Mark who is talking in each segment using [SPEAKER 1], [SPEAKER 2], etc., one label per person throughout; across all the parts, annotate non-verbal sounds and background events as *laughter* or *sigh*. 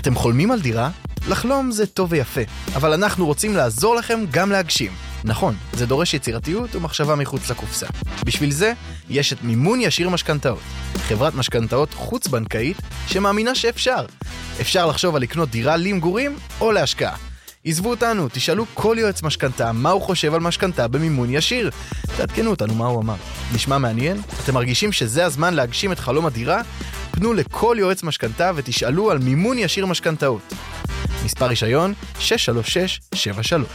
[SPEAKER 1] אתם חולמים על דירה? לחלום זה טוב ויפה, אבל אנחנו רוצים לעזור לכם גם להגשים. נכון, זה דורש יצירתיות ומחשבה מחוץ לקופסה. בשביל זה, יש את מימון ישיר משכנתאות. חברת משכנתאות חוץ-בנקאית שמאמינה שאפשר. אפשר לחשוב על לקנות דירה למגורים או להשקעה. עזבו אותנו, תשאלו כל יועץ משכנתה מה הוא חושב על משכנתה במימון ישיר. תעדכנו אותנו מה הוא אמר. נשמע מעניין? אתם מרגישים שזה הזמן להגשים את חלום הדירה? פנו לכל יועץ משכנתה ותשאלו על מימון ישיר משכנתאות. מספר רישיון 63673.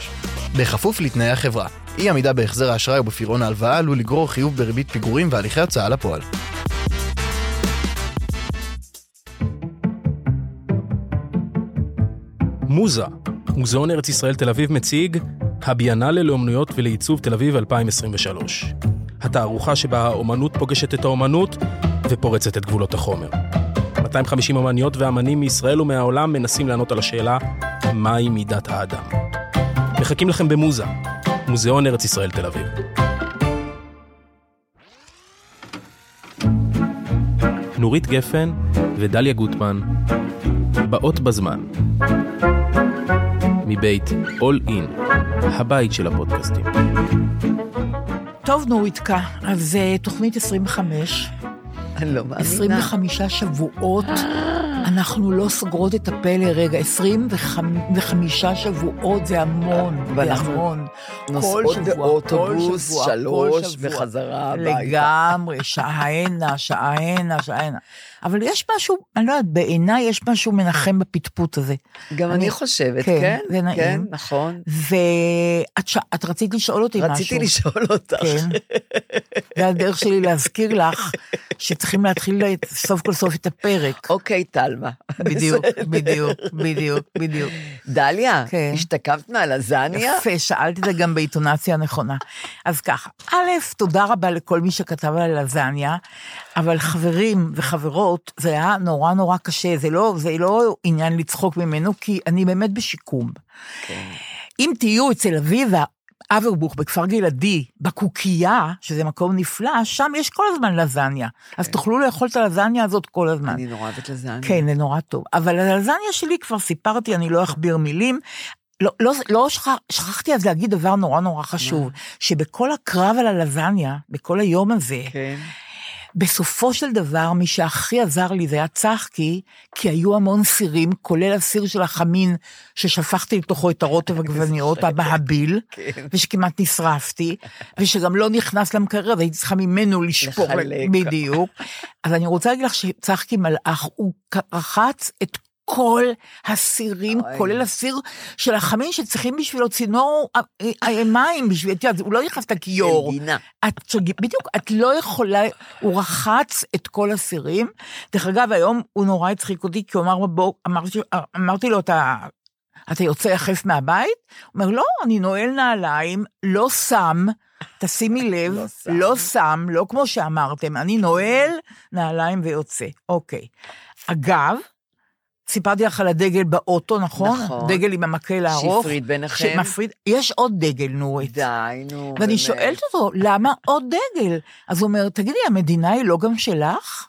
[SPEAKER 1] בכפוף לתנאי החברה. אי עמידה בהחזר האשראי ובפירעון ההלוואה עלול לגרור חיוב בריבית פיגורים והליכי הוצאה לפועל.
[SPEAKER 2] מוזה, מוזיאון ארץ ישראל תל אביב מציג הביאנלה לאומנויות ולעיצוב תל אביב 2023. התערוכה שבה האומנות פוגשת את האומנות ופורצת את גבולות החומר. 250 אמניות ואמנים מישראל ומהעולם מנסים לענות על השאלה מהי מידת האדם. מחכים לכם במוזה, מוזיאון ארץ ישראל תל אביב. נורית גפן ודליה גוטמן באות בזמן מבית All In, הבית של הפודקאסטים.
[SPEAKER 3] טוב, נוריתקה, אז זה תוכנית 25.
[SPEAKER 4] אני לא מאמינה.
[SPEAKER 3] 25 שבועות. אנחנו לא סוגרות את הפה לרגע. 25 שבועות זה המון, זה המון.
[SPEAKER 4] נוסעות באוטובוס, שלוש. וחזרה הביתה.
[SPEAKER 3] לגמרי, שעה הנה, שעה הנה, שעה הנה. אבל יש משהו, אני לא יודעת, בעיניי יש משהו מנחם בפטפוט הזה.
[SPEAKER 4] גם אני חושבת,
[SPEAKER 3] כן,
[SPEAKER 4] כן?
[SPEAKER 3] זה נעים.
[SPEAKER 4] כן, נכון.
[SPEAKER 3] ואת ש... רצית לשאול אותי משהו.
[SPEAKER 4] רציתי לשאול אותך.
[SPEAKER 3] כן. זה הדרך שלי להזכיר לך שצריכים להתחיל את- סוף כל סוף את הפרק.
[SPEAKER 4] אוקיי, טלמה.
[SPEAKER 3] בדיוק, בדיוק, בדיוק, בדיוק.
[SPEAKER 4] דליה,
[SPEAKER 3] כן.
[SPEAKER 4] השתקמת מהלזניה?
[SPEAKER 3] יפה, שאלתי את זה גם באינטונציה הנכונה. אז ככה, א', תודה רבה לכל מי שכתב על הלזניה, אבל חברים וחברות, זה היה נורא נורא קשה, זה לא, זה לא עניין לצחוק ממנו, כי אני באמת בשיקום. אם תהיו אצל אביבה, אברבוך בכפר גלעדי, בקוקייה, שזה מקום נפלא, שם יש כל הזמן לזניה. אז תוכלו לאכול את הלזניה הזאת כל הזמן.
[SPEAKER 4] אני נורא אוהבת לזניה.
[SPEAKER 3] כן, זה נורא טוב. אבל הלזניה שלי כבר סיפרתי, אני לא אכביר מילים. לא, לא, לא שכח, שכחתי אז להגיד דבר נורא נורא חשוב, שבכל הקרב על הלזניה, בכל היום הזה,
[SPEAKER 4] כן.
[SPEAKER 3] בסופו של דבר, מי שהכי עזר לי זה היה צחקי, כי היו המון סירים, כולל הסיר של החמין, ששפכתי לתוכו את הרוטב עגבניות, המהביל,
[SPEAKER 4] כן.
[SPEAKER 3] ושכמעט נשרפתי, ושגם לא נכנס למקרר, אז הייתי צריכה ממנו לשפוך. בדיוק. אז אני רוצה להגיד לך שצחקי מלאך, הוא רחץ את כל הסירים,
[SPEAKER 4] אוי.
[SPEAKER 3] כולל הסיר של החמין שצריכים בשבילו צינור אה, אה, מים, בשביל, את יודעת, הוא לא נכנס לכיור.
[SPEAKER 4] גינה.
[SPEAKER 3] את, בדיוק, את לא יכולה, הוא רחץ את כל הסירים. דרך אגב, היום הוא נורא הצחיק אותי, כי הוא אמר בבוק, אמרתי, אמרתי לו, אתה, אתה יוצא יחף מהבית? הוא אומר, לא, אני נועל נעליים, לא שם, תשימי *laughs* לב,
[SPEAKER 4] לא שם.
[SPEAKER 3] לא שם, לא כמו שאמרתם, אני נועל נעליים ויוצא. אוקיי. אגב, סיפרתי לך על הדגל באוטו, נכון?
[SPEAKER 4] נכון.
[SPEAKER 3] דגל עם המקל הארוך.
[SPEAKER 4] שהפריד ביניכם.
[SPEAKER 3] שמפריד, יש עוד דגל, נורית.
[SPEAKER 4] די, נו,
[SPEAKER 3] ואני
[SPEAKER 4] באמת.
[SPEAKER 3] שואלת אותו, למה עוד דגל? אז הוא אומר, תגידי, המדינה היא לא גם שלך?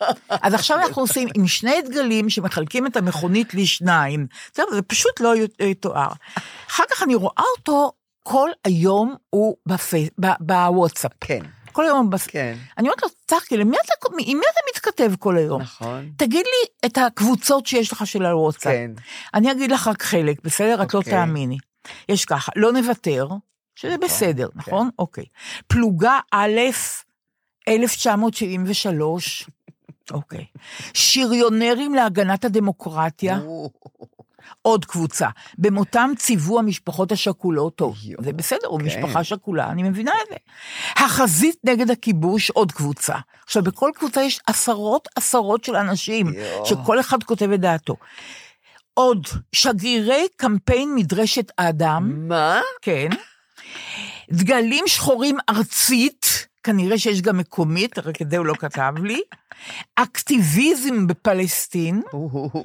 [SPEAKER 3] *laughs* אז עכשיו אנחנו עושים עם שני דגלים שמחלקים את המכונית לשניים. זהו, זה פשוט לא יתואר. אחר כך אני רואה אותו, כל היום הוא בפי- בוואטסאפ.
[SPEAKER 4] כן,
[SPEAKER 3] כל היום בפ...
[SPEAKER 4] כן,
[SPEAKER 3] אני אומרת לו, צחקי, למי אתה, עם מי אתה מתכתב כל היום?
[SPEAKER 4] נכון.
[SPEAKER 3] תגיד לי את הקבוצות שיש לך של הוואטסאפ.
[SPEAKER 4] כן.
[SPEAKER 3] אני אגיד לך רק חלק, בסדר? את לא
[SPEAKER 4] אוקיי.
[SPEAKER 3] תאמיני. יש ככה, לא נוותר, שזה בסדר,
[SPEAKER 4] כן.
[SPEAKER 3] נכון? אוקיי. פלוגה א', 1973, אוקיי. שריונרים להגנת הדמוקרטיה, עוד קבוצה. במותם ציוו המשפחות השכולות, טוב,
[SPEAKER 4] יואו,
[SPEAKER 3] זה בסדר, הוא
[SPEAKER 4] כן.
[SPEAKER 3] משפחה שכולה, אני מבינה את זה. החזית נגד הכיבוש, עוד קבוצה. עכשיו, בכל קבוצה יש עשרות עשרות של אנשים,
[SPEAKER 4] יואו.
[SPEAKER 3] שכל אחד כותב את דעתו. עוד, שגרירי קמפיין מדרשת האדם,
[SPEAKER 4] מה?
[SPEAKER 3] כן. דגלים שחורים ארצית, כנראה שיש גם מקומית, רק את זה הוא לא כתב לי. אקטיביזם בפלסטין,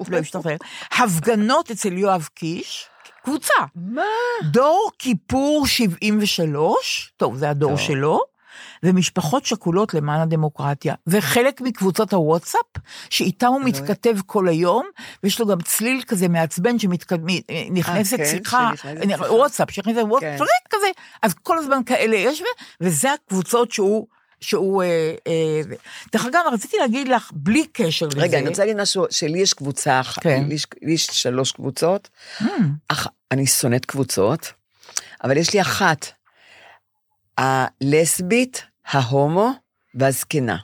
[SPEAKER 3] לא השתחרר. הפגנות אצל יואב קיש, קבוצה.
[SPEAKER 4] מה?
[SPEAKER 3] דור כיפור 73, טוב, זה הדור
[SPEAKER 4] טוב.
[SPEAKER 3] שלו. ומשפחות שכולות למען הדמוקרטיה. זה חלק מקבוצות הוואטסאפ, שאיתם הוא מתכתב כל היום, ויש לו גם צליל כזה מעצבן שנכנסת
[SPEAKER 4] כן,
[SPEAKER 3] שיחה,
[SPEAKER 4] שנכנסת שיחה.
[SPEAKER 3] וואטסאפ, שנכנסת וואטסאפ,
[SPEAKER 4] כן.
[SPEAKER 3] פריט כזה, אז כל הזמן כאלה יש, וזה הקבוצות שהוא... שהוא... אה, אה. דרך אגב, רציתי להגיד לך, בלי קשר לזה...
[SPEAKER 4] רגע, אני רוצה להגיד משהו, שלי יש קבוצה אחת,
[SPEAKER 3] כן.
[SPEAKER 4] לי יש- שלוש קבוצות,
[SPEAKER 3] Hmm,
[SPEAKER 4] אני שונאת קבוצות, אבל יש לי אחת, הלסבית, ההומו והזקנה.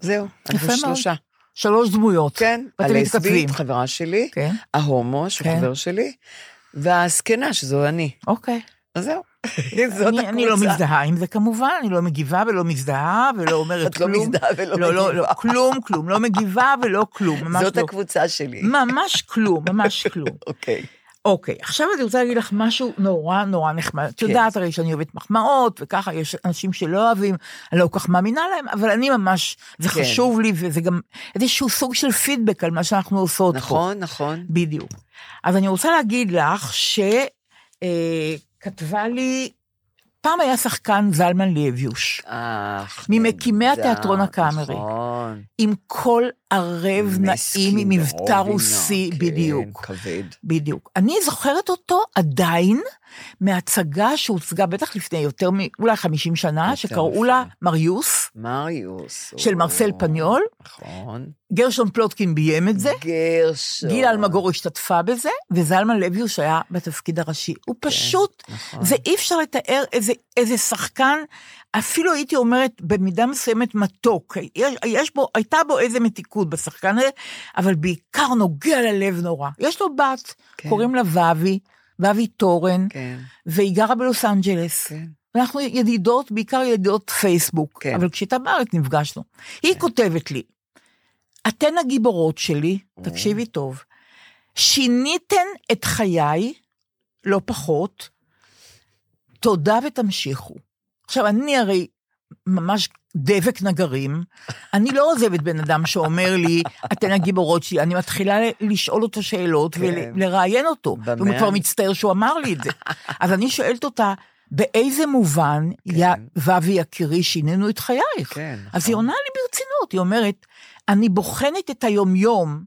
[SPEAKER 4] זהו, אנחנו. שלושה.
[SPEAKER 3] שלוש דמויות.
[SPEAKER 4] כן. הלסבית, חברה שלי,
[SPEAKER 3] כן,
[SPEAKER 4] ההומו, שהוא
[SPEAKER 3] כן.
[SPEAKER 4] חבר שלי, והזקנה, שזו אני.
[SPEAKER 3] אוקיי.
[SPEAKER 4] אז זהו, *laughs* זאת
[SPEAKER 3] אני, אני לא
[SPEAKER 4] הקבוצה.
[SPEAKER 3] מזדהה עם זה כמובן, אני לא מגיבה ולא מזדהה ולא אומרת
[SPEAKER 4] את לא
[SPEAKER 3] כלום.
[SPEAKER 4] מזדהה ולא
[SPEAKER 3] לא, לא,
[SPEAKER 4] מגיבה.
[SPEAKER 3] לא, כלום, כלום, לא מגיבה ולא כלום, ממש
[SPEAKER 4] זאת
[SPEAKER 3] לא.
[SPEAKER 4] הקבוצה שלי.
[SPEAKER 3] ממש כלום, ממש כלום. *laughs*
[SPEAKER 4] אוקיי.
[SPEAKER 3] אוקיי, עכשיו אני רוצה להגיד לך משהו נורא נורא נחמד. את
[SPEAKER 4] כן.
[SPEAKER 3] יודעת הרי שאני אוהבת מחמאות, וככה יש אנשים שלא אוהבים, אני לא כל כך מאמינה להם, אבל אני ממש, זה
[SPEAKER 4] כן.
[SPEAKER 3] חשוב לי, וזה גם איזשהו סוג של פידבק על מה שאנחנו עושות פה.
[SPEAKER 4] נכון, נכון.
[SPEAKER 3] בדיוק. אז אני רוצה להגיד לך שכתבה לי, פעם היה שחקן זלמן לביוש,
[SPEAKER 4] אך,
[SPEAKER 3] ממקימי התיאטרון הקאמרי.
[SPEAKER 4] נכון.
[SPEAKER 3] עם קול ערב נעים, עם מבטא רוסי,
[SPEAKER 4] כן,
[SPEAKER 3] בדיוק.
[SPEAKER 4] כבד.
[SPEAKER 3] בדיוק. אני זוכרת אותו עדיין מהצגה שהוצגה בטח לפני יותר מאולי 50 שנה, שקראו לה. מריוס,
[SPEAKER 4] מריוס.
[SPEAKER 3] של
[SPEAKER 4] או,
[SPEAKER 3] מרסל פניול.
[SPEAKER 4] נכון.
[SPEAKER 3] גרשון פלוטקין ביים את זה,
[SPEAKER 4] גרשון.
[SPEAKER 3] גילה אלמגור השתתפה בזה, וזלמן לביוש היה בתפקיד הראשי. הוא פשוט,
[SPEAKER 4] נכון.
[SPEAKER 3] זה אי אפשר לתאר איזה, איזה שחקן, אפילו הייתי אומרת במידה מסוימת מתוק. יש, יש בו, הייתה בו איזה מתיקות בשחקן הזה, אבל בעיקר נוגע ללב נורא. יש לו בת,
[SPEAKER 4] כן.
[SPEAKER 3] קוראים לה ואבי, ואבי תורן,
[SPEAKER 4] כן,
[SPEAKER 3] והיא גרה בלוס אנג'לס.
[SPEAKER 4] כן.
[SPEAKER 3] ואנחנו ידידות, בעיקר ידידות פייסבוק,
[SPEAKER 4] כן.
[SPEAKER 3] אבל כשהייתה בארץ נפגשנו. היא כותבת לי, אתן הגיבורות שלי, תקשיבי טוב, שיניתן את חיי, לא פחות, תודה ותמשיכו. עכשיו, אני הרי ממש דבק נגרים, אני לא עוזבת בן אדם שאומר לי, אתן הגיבורות שלי, אני מתחילה לשאול אותו שאלות
[SPEAKER 4] כן.
[SPEAKER 3] ולראיין אותו,
[SPEAKER 4] במה?
[SPEAKER 3] והוא כבר מצטער שהוא אמר לי את זה. *laughs* אז אני שואלת אותה, באיזה מובן, יא ואבי יקירי, שינינו את חייך?
[SPEAKER 4] כן,
[SPEAKER 3] אז
[SPEAKER 4] נכון.
[SPEAKER 3] היא עונה לי ברצינות, היא אומרת, אני בוחנת את היומיום,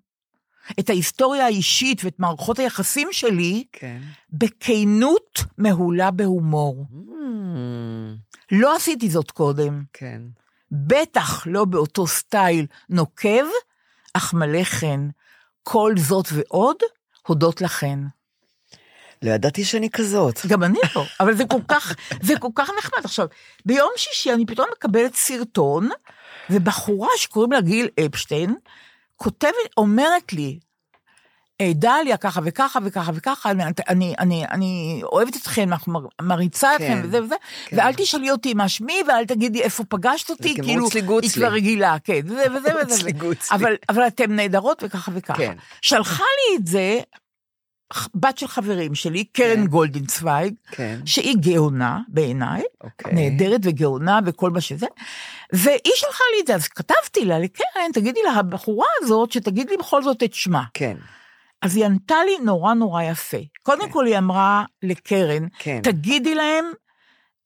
[SPEAKER 3] את ההיסטוריה האישית ואת מערכות היחסים שלי,
[SPEAKER 4] כן.
[SPEAKER 3] בכנות מהולה בהומור.
[SPEAKER 4] Mm,
[SPEAKER 3] לא עשיתי זאת קודם,
[SPEAKER 4] כן.
[SPEAKER 3] בטח לא באותו סטייל נוקב, אך מלא חן. כל זאת ועוד, הודות לכן.
[SPEAKER 4] לא ידעתי שאני כזאת.
[SPEAKER 3] גם אני לא, אבל זה כל כך, זה כל כך נחמד. עכשיו, ביום שישי אני פתאום מקבלת סרטון, ובחורה שקוראים לה גיל אפשטיין, כותבת, אומרת לי, "אה, דליה, ככה וככה וככה וככה, אני, אני, אני, אני אוהבת אתכם, אנחנו מר- מעריצה אתכם
[SPEAKER 4] כן,
[SPEAKER 3] וזה וזה,
[SPEAKER 4] כן.
[SPEAKER 3] ואל תשאלי אותי מה שמי, ואל תגידי איפה פגשת אותי, כאילו, היא. כבר רגילה, כן, וזה וזה *laughs* וזה. אבל, אבל אתן נהדרות וככה וככה.
[SPEAKER 4] כן.
[SPEAKER 3] שלחה לי את זה בת של חברים שלי, קרן
[SPEAKER 4] כן.
[SPEAKER 3] גולדנצוויג,
[SPEAKER 4] כן.
[SPEAKER 3] שהיא גאונה בעיניי,
[SPEAKER 4] אוקיי.
[SPEAKER 3] נהדרת וגאונה וכל מה שזה, והיא שלחה לי את זה, אז כתבתי לה, לקרן, תגידי לה, הבחורה הזאת, שתגיד לי בכל זאת את שמה.
[SPEAKER 4] כן.
[SPEAKER 3] אז היא ענתה לי נורא נורא יפה. קודם כל היא אמרה לקרן,
[SPEAKER 4] כן.
[SPEAKER 3] תגידי להם,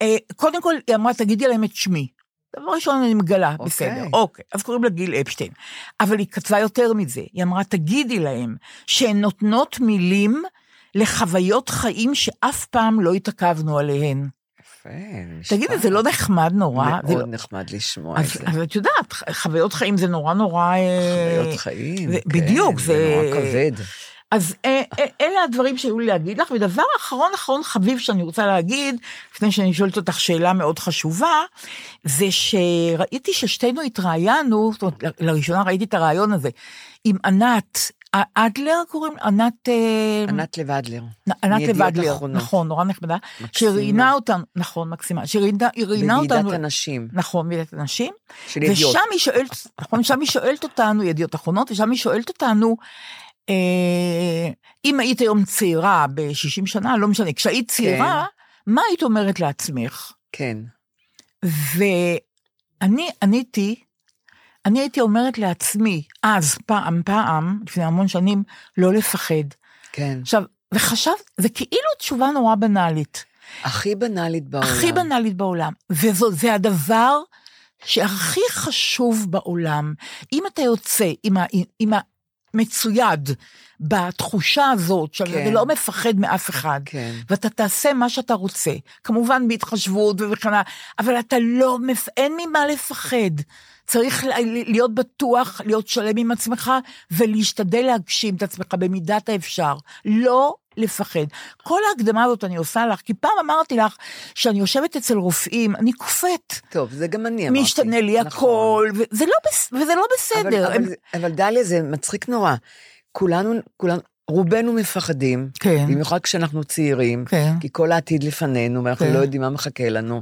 [SPEAKER 3] אה, קודם כל היא אמרה, תגידי להם את שמי. דבר ראשון אני מגלה,
[SPEAKER 4] אוקיי.
[SPEAKER 3] בסדר, אוקיי, אז קוראים לה גיל אפשטיין. אבל היא כתבה יותר מזה, היא אמרה, תגידי להם שהן נותנות מילים לחוויות חיים שאף פעם לא התעכבנו עליהן.
[SPEAKER 4] יפה.
[SPEAKER 3] תגידי, זה לא נחמד נורא?
[SPEAKER 4] מאוד
[SPEAKER 3] לא-
[SPEAKER 4] נחמד לשמוע את
[SPEAKER 3] אז,
[SPEAKER 4] זה.
[SPEAKER 3] אז את יודעת, חוויות חיים זה נורא נורא... אה,
[SPEAKER 4] חוויות חיים.
[SPEAKER 3] זה-
[SPEAKER 4] כן,
[SPEAKER 3] בדיוק,
[SPEAKER 4] זה
[SPEAKER 3] זה-
[SPEAKER 4] נורא כבד.
[SPEAKER 3] אז אה, אה, אלה הדברים שהיו לי להגיד לך, ודבר אחרון אחרון חביב שאני רוצה להגיד, לפני שאני שואלת אותך שאלה מאוד חשובה, זה שראיתי ששתינו התראיינו, זאת אומרת, לראשונה ראיתי את הרעיון הזה, עם ענת אדלר קוראים? ענת... אה,
[SPEAKER 4] ענת לב אדלר.
[SPEAKER 3] ענת לבדלר,
[SPEAKER 4] אחרונות.
[SPEAKER 3] נכון, נורא נחמדה. שראיינה אותנו, נכון, מקסימה, שראיינה ראיינה אותנו,
[SPEAKER 4] בוועידת הנשים
[SPEAKER 3] נכון, בוועידת הנשים,
[SPEAKER 4] של ידיעות.
[SPEAKER 3] ושם היא שואלת, נכון, שם היא שואלת אותנו, ידיעות אחרונות, ושם היא שואלת אותנו, אה, אם היית היום צעירה ב-60 שנה, לא משנה, כשהיית צעירה, מה היית אומרת לעצמך?
[SPEAKER 4] כן.
[SPEAKER 3] ואני עניתי, אני הייתי אומרת לעצמי, אז, פעם, פעם, לפני המון שנים, לא לפחד.
[SPEAKER 4] כן.
[SPEAKER 3] עכשיו, וחשבת, זה כאילו תשובה נורא בנאלית,
[SPEAKER 4] הכי בנאלית בעולם.
[SPEAKER 3] הכי בנאלית בעולם. וזה הדבר שהכי חשוב בעולם. אם אתה יוצא עם, ה, עם המצויד בתחושה הזאת, שאתה
[SPEAKER 4] כן.
[SPEAKER 3] לא מפחד מאף אחד,
[SPEAKER 4] כן.
[SPEAKER 3] ואתה תעשה מה שאתה רוצה, כמובן בהתחשבות וכן הלאה, אבל אתה לא. אין ממה לפחד. צריך להיות בטוח, להיות שלם עם עצמך, ולהשתדל להגשים את עצמך במידת האפשר. לא לפחד. כל ההקדמה הזאת אני עושה לך, כי פעם אמרתי לך שאני יושבת אצל רופאים, אני קופאת.
[SPEAKER 4] טוב, זה גם אני אמרתי.
[SPEAKER 3] משתנה לי
[SPEAKER 4] נכון.
[SPEAKER 3] הכל, וזה לא. וזה לא בסדר.
[SPEAKER 4] אבל,
[SPEAKER 3] הם-
[SPEAKER 4] אבל, אבל דליה, זה מצחיק נורא. כולנו, כולנו, רובנו מפחדים,
[SPEAKER 3] כן.
[SPEAKER 4] במיוחד כשאנחנו צעירים,
[SPEAKER 3] כן.
[SPEAKER 4] כי כל העתיד לפנינו, ואנחנו
[SPEAKER 3] כן.
[SPEAKER 4] לא יודעים מה מחכה לנו.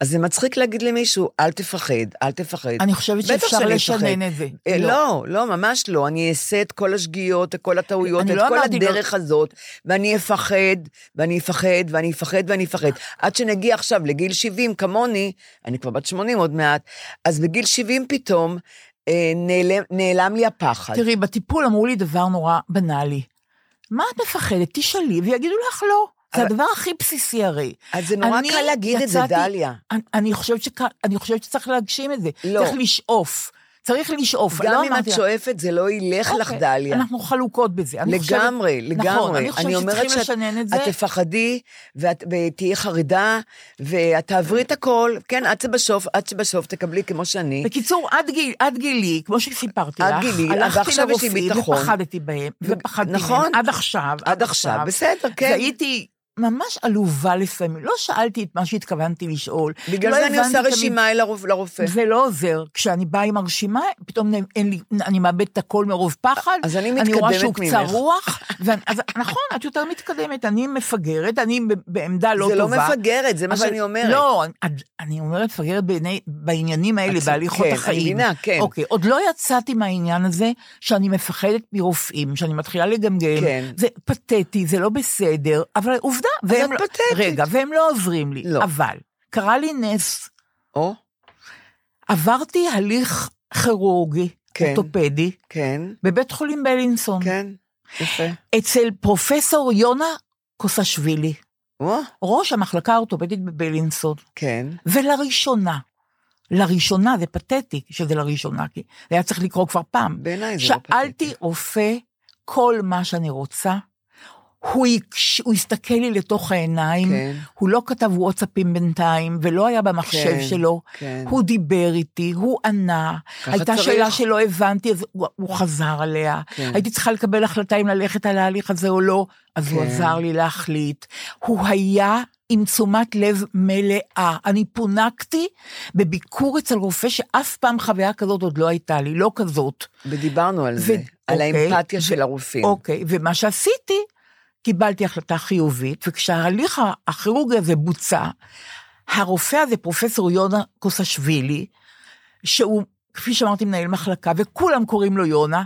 [SPEAKER 4] אז זה מצחיק להגיד למישהו, אל תפחד, אל תפחד.
[SPEAKER 3] אני חושבת שאפשר לשנן. את זה.
[SPEAKER 4] אה, לא, לא, ממש לא. אני אעשה את כל השגיאות, את כל הטעויות, את
[SPEAKER 3] לא
[SPEAKER 4] כל
[SPEAKER 3] לא-
[SPEAKER 4] הדרך הזאת, ואני אפחד, ואני אפחד, ואני אפחד, ואני אפחד. עד שנגיע עכשיו לגיל 70, כמוני, אני כבר בת 80 עוד מעט, אז בגיל 70 פתאום נעלם, נעלם לי הפחד.
[SPEAKER 3] תראי, בטיפול אמרו לי דבר נורא בנאלי. מה את מפחדת? תשאלי, ויגידו לך לא. זה
[SPEAKER 4] אבל-
[SPEAKER 3] הדבר הכי בסיסי הרי.
[SPEAKER 4] אז זה נורא קל להגיד את זה,
[SPEAKER 3] יצאתי-
[SPEAKER 4] דליה.
[SPEAKER 3] אני, אני, חושבת שק, אני חושבת שצריך להגשים את זה.
[SPEAKER 4] לא.
[SPEAKER 3] צריך לשאוף. צריך לשאוף.
[SPEAKER 4] גם
[SPEAKER 3] לא
[SPEAKER 4] אם את
[SPEAKER 3] לך-
[SPEAKER 4] שואפת, זה לא ילך לך,
[SPEAKER 3] אוקיי,
[SPEAKER 4] דליה.
[SPEAKER 3] אנחנו חלוקות בזה. אני חושבת-
[SPEAKER 4] לגמרי, לגמרי.
[SPEAKER 3] נכון, אני חושבת שצריכים
[SPEAKER 4] שאת-
[SPEAKER 3] לשנן את זה.
[SPEAKER 4] את תפחדי, ואת, ותהיי חרדה, ואת תעברי את הכל, כן, עד שבסוף, עד שבסוף תקבלי כמו שאני.
[SPEAKER 3] בקיצור, עד, גיל, עד גילי, כמו שסיפרתי
[SPEAKER 4] עד
[SPEAKER 3] לך,
[SPEAKER 4] גילי,
[SPEAKER 3] הלכתי
[SPEAKER 4] יש לי
[SPEAKER 3] לרופאים. ופחדתי בהם, ופחדתי
[SPEAKER 4] נכון.
[SPEAKER 3] מהם, עד עכשיו.
[SPEAKER 4] עד עכשיו, בסדר, כן.
[SPEAKER 3] והייתי ממש עלובה לפעמים, לא שאלתי את מה שהתכוונתי לשאול.
[SPEAKER 4] בגלל
[SPEAKER 3] לא
[SPEAKER 4] זה אני עושה רשימה אל הרופ- לרופא.
[SPEAKER 3] זה לא עוזר. כשאני באה עם הרשימה, פתאום אין לי, אני מאבדת את הכל מרוב פחד.
[SPEAKER 4] אז אני
[SPEAKER 3] אני רואה שהוא
[SPEAKER 4] מתקדמת
[SPEAKER 3] קצר
[SPEAKER 4] ממך.
[SPEAKER 3] רוח. ואני- אז נכון, את יותר מתקדמת. אני מפגרת, אני בעמדה לא
[SPEAKER 4] זה לא
[SPEAKER 3] טובה.
[SPEAKER 4] מפגרת, זה מה שאני אומרת.
[SPEAKER 3] לא, אני- אני אומרת מפגרת בעיני- בעניינים האלה, בהליכות
[SPEAKER 4] כן, אני
[SPEAKER 3] החיים.
[SPEAKER 4] מבינה, כן.
[SPEAKER 3] אוקיי, עוד לא יצאתי מהעניין הזה שאני מפחדת מרופאים, שאני מתחילה לגמגם.
[SPEAKER 4] כן.
[SPEAKER 3] זה פתטי, זה לא בסדר, אבל עובדה. והם
[SPEAKER 4] את
[SPEAKER 3] לא-
[SPEAKER 4] פתטית.
[SPEAKER 3] רגע, והם לא עוזרים לי.
[SPEAKER 4] לא.
[SPEAKER 3] אבל, קרה לי נס,
[SPEAKER 4] או,
[SPEAKER 3] עברתי הליך כירורגי,
[SPEAKER 4] כן.
[SPEAKER 3] אורתופדי,
[SPEAKER 4] כן,
[SPEAKER 3] בבית חולים בלינסון,
[SPEAKER 4] כן, יפה.
[SPEAKER 3] אצל פרופסור יונה קוסשווילי,
[SPEAKER 4] או,
[SPEAKER 3] ראש המחלקה האורתופדית בבלינסון.
[SPEAKER 4] כן,
[SPEAKER 3] ולראשונה, לראשונה, זה פתטי שזה לראשונה, כי זה היה צריך לקרות כבר פעם.
[SPEAKER 4] בעיניי זה לא פתטי.
[SPEAKER 3] שאלתי רופא כל מה שאני רוצה, הוא, יקש, הוא הסתכל לי לתוך העיניים,
[SPEAKER 4] כן.
[SPEAKER 3] הוא לא כתב וואטסאפים בינתיים, ולא היה במחשב
[SPEAKER 4] כן,
[SPEAKER 3] שלו,
[SPEAKER 4] כן.
[SPEAKER 3] הוא דיבר איתי, הוא ענה, הייתה
[SPEAKER 4] צריך.
[SPEAKER 3] שאלה שלא הבנתי, אז הוא, הוא חזר עליה,
[SPEAKER 4] כן.
[SPEAKER 3] הייתי צריכה לקבל החלטה אם ללכת על ההליך הזה או לא, אז הוא
[SPEAKER 4] כן.
[SPEAKER 3] עזר לי להחליט. הוא היה עם תשומת לב מלאה. אני פונקתי בביקור אצל רופא שאף פעם חוויה כזאת עוד לא הייתה לי, לא כזאת.
[SPEAKER 4] ודיברנו על זה,
[SPEAKER 3] ו-
[SPEAKER 4] על
[SPEAKER 3] אוקיי,
[SPEAKER 4] האמפתיה
[SPEAKER 3] ו-
[SPEAKER 4] של הרופאים.
[SPEAKER 3] אוקיי, ומה שעשיתי, קיבלתי החלטה חיובית, וכשההליך הכירורגי הזה בוצע, הרופא הזה, פרופסור יונה קוסשווילי, שהוא, כפי שאמרתי, מנהל מחלקה, וכולם קוראים לו יונה,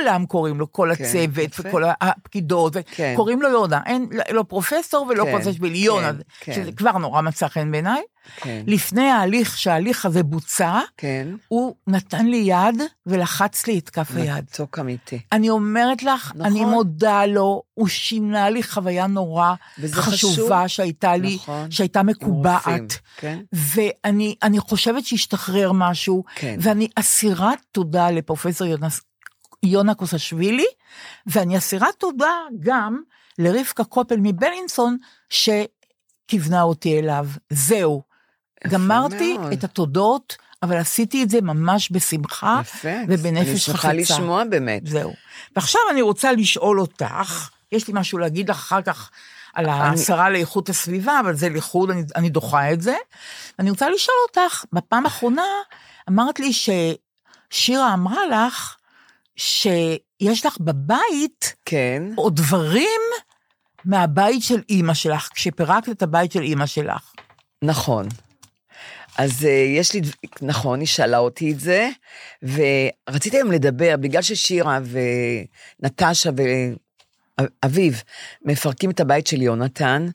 [SPEAKER 3] כולם קוראים לו, כל
[SPEAKER 4] כן,
[SPEAKER 3] הצוות
[SPEAKER 4] יפה.
[SPEAKER 3] וכל הפקידות,
[SPEAKER 4] כן.
[SPEAKER 3] קוראים לו יונה, אין, לא פרופסור ולא
[SPEAKER 4] כן,
[SPEAKER 3] קוסשווילי, יונה,
[SPEAKER 4] כן, כן.
[SPEAKER 3] שזה כבר נורא מצא חן בעיניי.
[SPEAKER 4] כן,
[SPEAKER 3] לפני ההליך, שההליך הזה בוצע,
[SPEAKER 4] כן.
[SPEAKER 3] הוא נתן לי יד ולחץ לי את כף היד.
[SPEAKER 4] מתוק אמיתי.
[SPEAKER 3] אני אומרת לך,
[SPEAKER 4] נכון.
[SPEAKER 3] אני מודה לו, הוא שינה לי חוויה נורא חשובה
[SPEAKER 4] חשוב.
[SPEAKER 3] שהייתה לי,
[SPEAKER 4] נכון.
[SPEAKER 3] שהייתה מקובעת.
[SPEAKER 4] כן.
[SPEAKER 3] ואני אני חושבת שהשתחרר משהו,
[SPEAKER 4] כן.
[SPEAKER 3] ואני אסירת תודה לפרופסור יונס, יונה קוסשווילי, ואני אסירת תודה גם לרבקה קופל מבלינסון, שכיוונה אותי אליו. זהו. גמרתי
[SPEAKER 4] מאוד.
[SPEAKER 3] את התודות, אבל עשיתי את זה ממש בשמחה
[SPEAKER 4] יפה.
[SPEAKER 3] ובנפש
[SPEAKER 4] אני
[SPEAKER 3] חפצה.
[SPEAKER 4] שמחה לשמוע באמת.
[SPEAKER 3] זהו. ועכשיו אני רוצה לשאול אותך, יש לי משהו להגיד לך אחר כך על השרה לאיכות הסביבה, אבל זה לחוד, אני, אני דוחה את זה. אני רוצה לשאול אותך, בפעם האחרונה אמרת לי ששירה אמרה לך שיש לך בבית
[SPEAKER 4] כן.
[SPEAKER 3] עוד דברים מהבית של אימא שלך, כשפירקת את הבית של אימא שלך.
[SPEAKER 4] נכון. אז uh, יש לי, נכון, היא שאלה אותי את זה, ורציתי היום לדבר, בגלל ששירה ונטשה אביו, מפרקים את הבית של יונתן,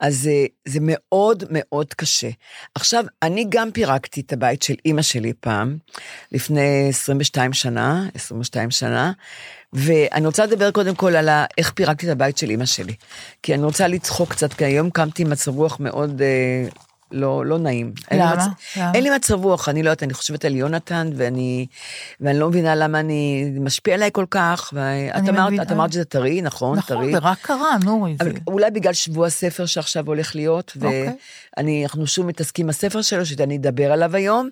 [SPEAKER 4] אז זה מאוד מאוד קשה. עכשיו, אני גם פירקתי את הבית של אימא שלי פעם, לפני 22 שנה, 22 שנה, ואני רוצה לדבר קודם כל על איך פירקתי את הבית של אימא שלי. כי אני רוצה לצחוק קצת, כי היום קמתי עם מצב רוח מאוד אה, לא, לא נעים.
[SPEAKER 3] למה?
[SPEAKER 4] מצ...
[SPEAKER 3] למה?
[SPEAKER 4] אין לי מצב רוח, אני לא יודעת, אני חושבת על יונתן, ואני, ואני לא מבינה למה אני, זה משפיע עליי כל כך, ואת אמרת,
[SPEAKER 3] מבינה.
[SPEAKER 4] את אמרת שזה טרי, נכון?
[SPEAKER 3] נכון,
[SPEAKER 4] טרי.
[SPEAKER 3] זה רק קרה, נורי. זה-
[SPEAKER 4] אבל אולי בגלל שבוע הספר שעכשיו הולך להיות,
[SPEAKER 3] אוקיי.
[SPEAKER 4] ואנחנו שוב מתעסקים בספר שלו, שאני אדבר עליו היום.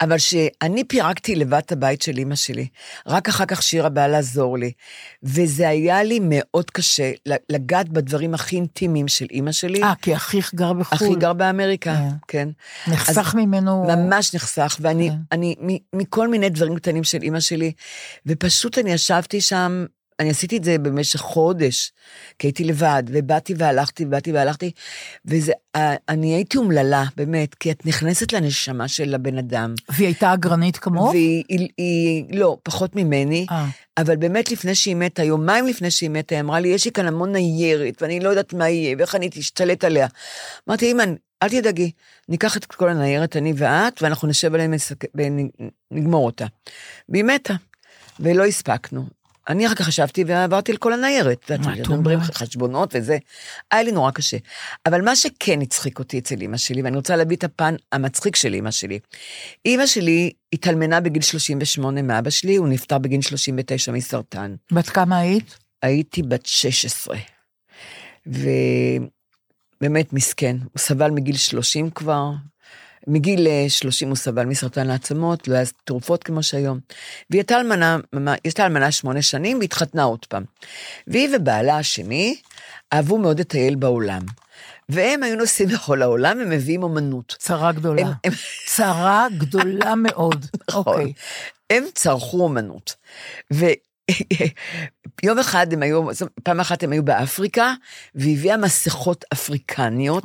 [SPEAKER 4] אבל שאני פירקתי לבד את הבית של אימא שלי, רק אחר כך שירה באה לעזור לי. וזה היה לי מאוד קשה לגעת בדברים הכי אינטימיים של אימא שלי.
[SPEAKER 3] אה, כי אחיך גר בחו"ל.
[SPEAKER 4] אחי גר באמריקה,
[SPEAKER 3] כן.
[SPEAKER 4] כן.
[SPEAKER 3] נחסך ממנו...
[SPEAKER 4] ממש נחסך, ואני,
[SPEAKER 3] כן.
[SPEAKER 4] אני, מכל מיני דברים קטנים של אימא שלי, ופשוט אני ישבתי שם, אני עשיתי את זה במשך חודש, כי הייתי לבד, ובאתי והלכתי, ובאתי והלכתי, וזה, אה, אני הייתי אומללה, באמת, כי את נכנסת לנשמה של הבן אדם.
[SPEAKER 3] והיא הייתה אגרנית כמוך?
[SPEAKER 4] והיא, היא, היא, לא, פחות ממני,
[SPEAKER 3] אה.
[SPEAKER 4] אבל באמת לפני שהיא מתה, יומיים לפני שהיא מתה, היא אמרה לי, יש לי כאן המון ניירת, ואני לא יודעת מה יהיה, ואיך אני תשתלט עליה. אמרתי, אמא, אל תדאגי, ניקח את כל הניירת, אני ואת, ואנחנו נשב עליהם ונגמור אותה. והיא מתה, ולא הספקנו. אני אחר כך ישבתי ועברתי על כל הניירת.
[SPEAKER 3] אומרת?
[SPEAKER 4] חשבונות וזה. היה לי נורא קשה. אבל מה שכן הצחיק אותי אצל אימא שלי, ואני רוצה להביא את הפן המצחיק של אימא שלי. אימא שלי התאלמנה בגיל 38 מאבא שלי, הוא נפטר בגיל 39 מסרטן.
[SPEAKER 3] בת כמה היית?
[SPEAKER 4] הייתי בת 16. ובאמת מסכן, הוא סבל מגיל 30 כבר, מגיל אה, 30 הוא סבל מסרטן העצמות, לא היה תרופות כמו שהיום. והיא הייתה אלמנה, היא הייתה אלמנה שמונה שנים והתחתנה עוד פעם. והיא ובעלה השני אהבו מאוד לטייל בעולם. והם היו נוסעים לכל העולם ומביאים אומנות.
[SPEAKER 3] צרה גדולה.
[SPEAKER 4] הם- הם-
[SPEAKER 3] צרה גדולה מאוד.
[SPEAKER 4] נכון.
[SPEAKER 3] אוקיי.
[SPEAKER 4] הם צרכו אומנות. ויום אחד הם היו, פעם אחת הם היו באפריקה, והביאה מסכות אפריקניות.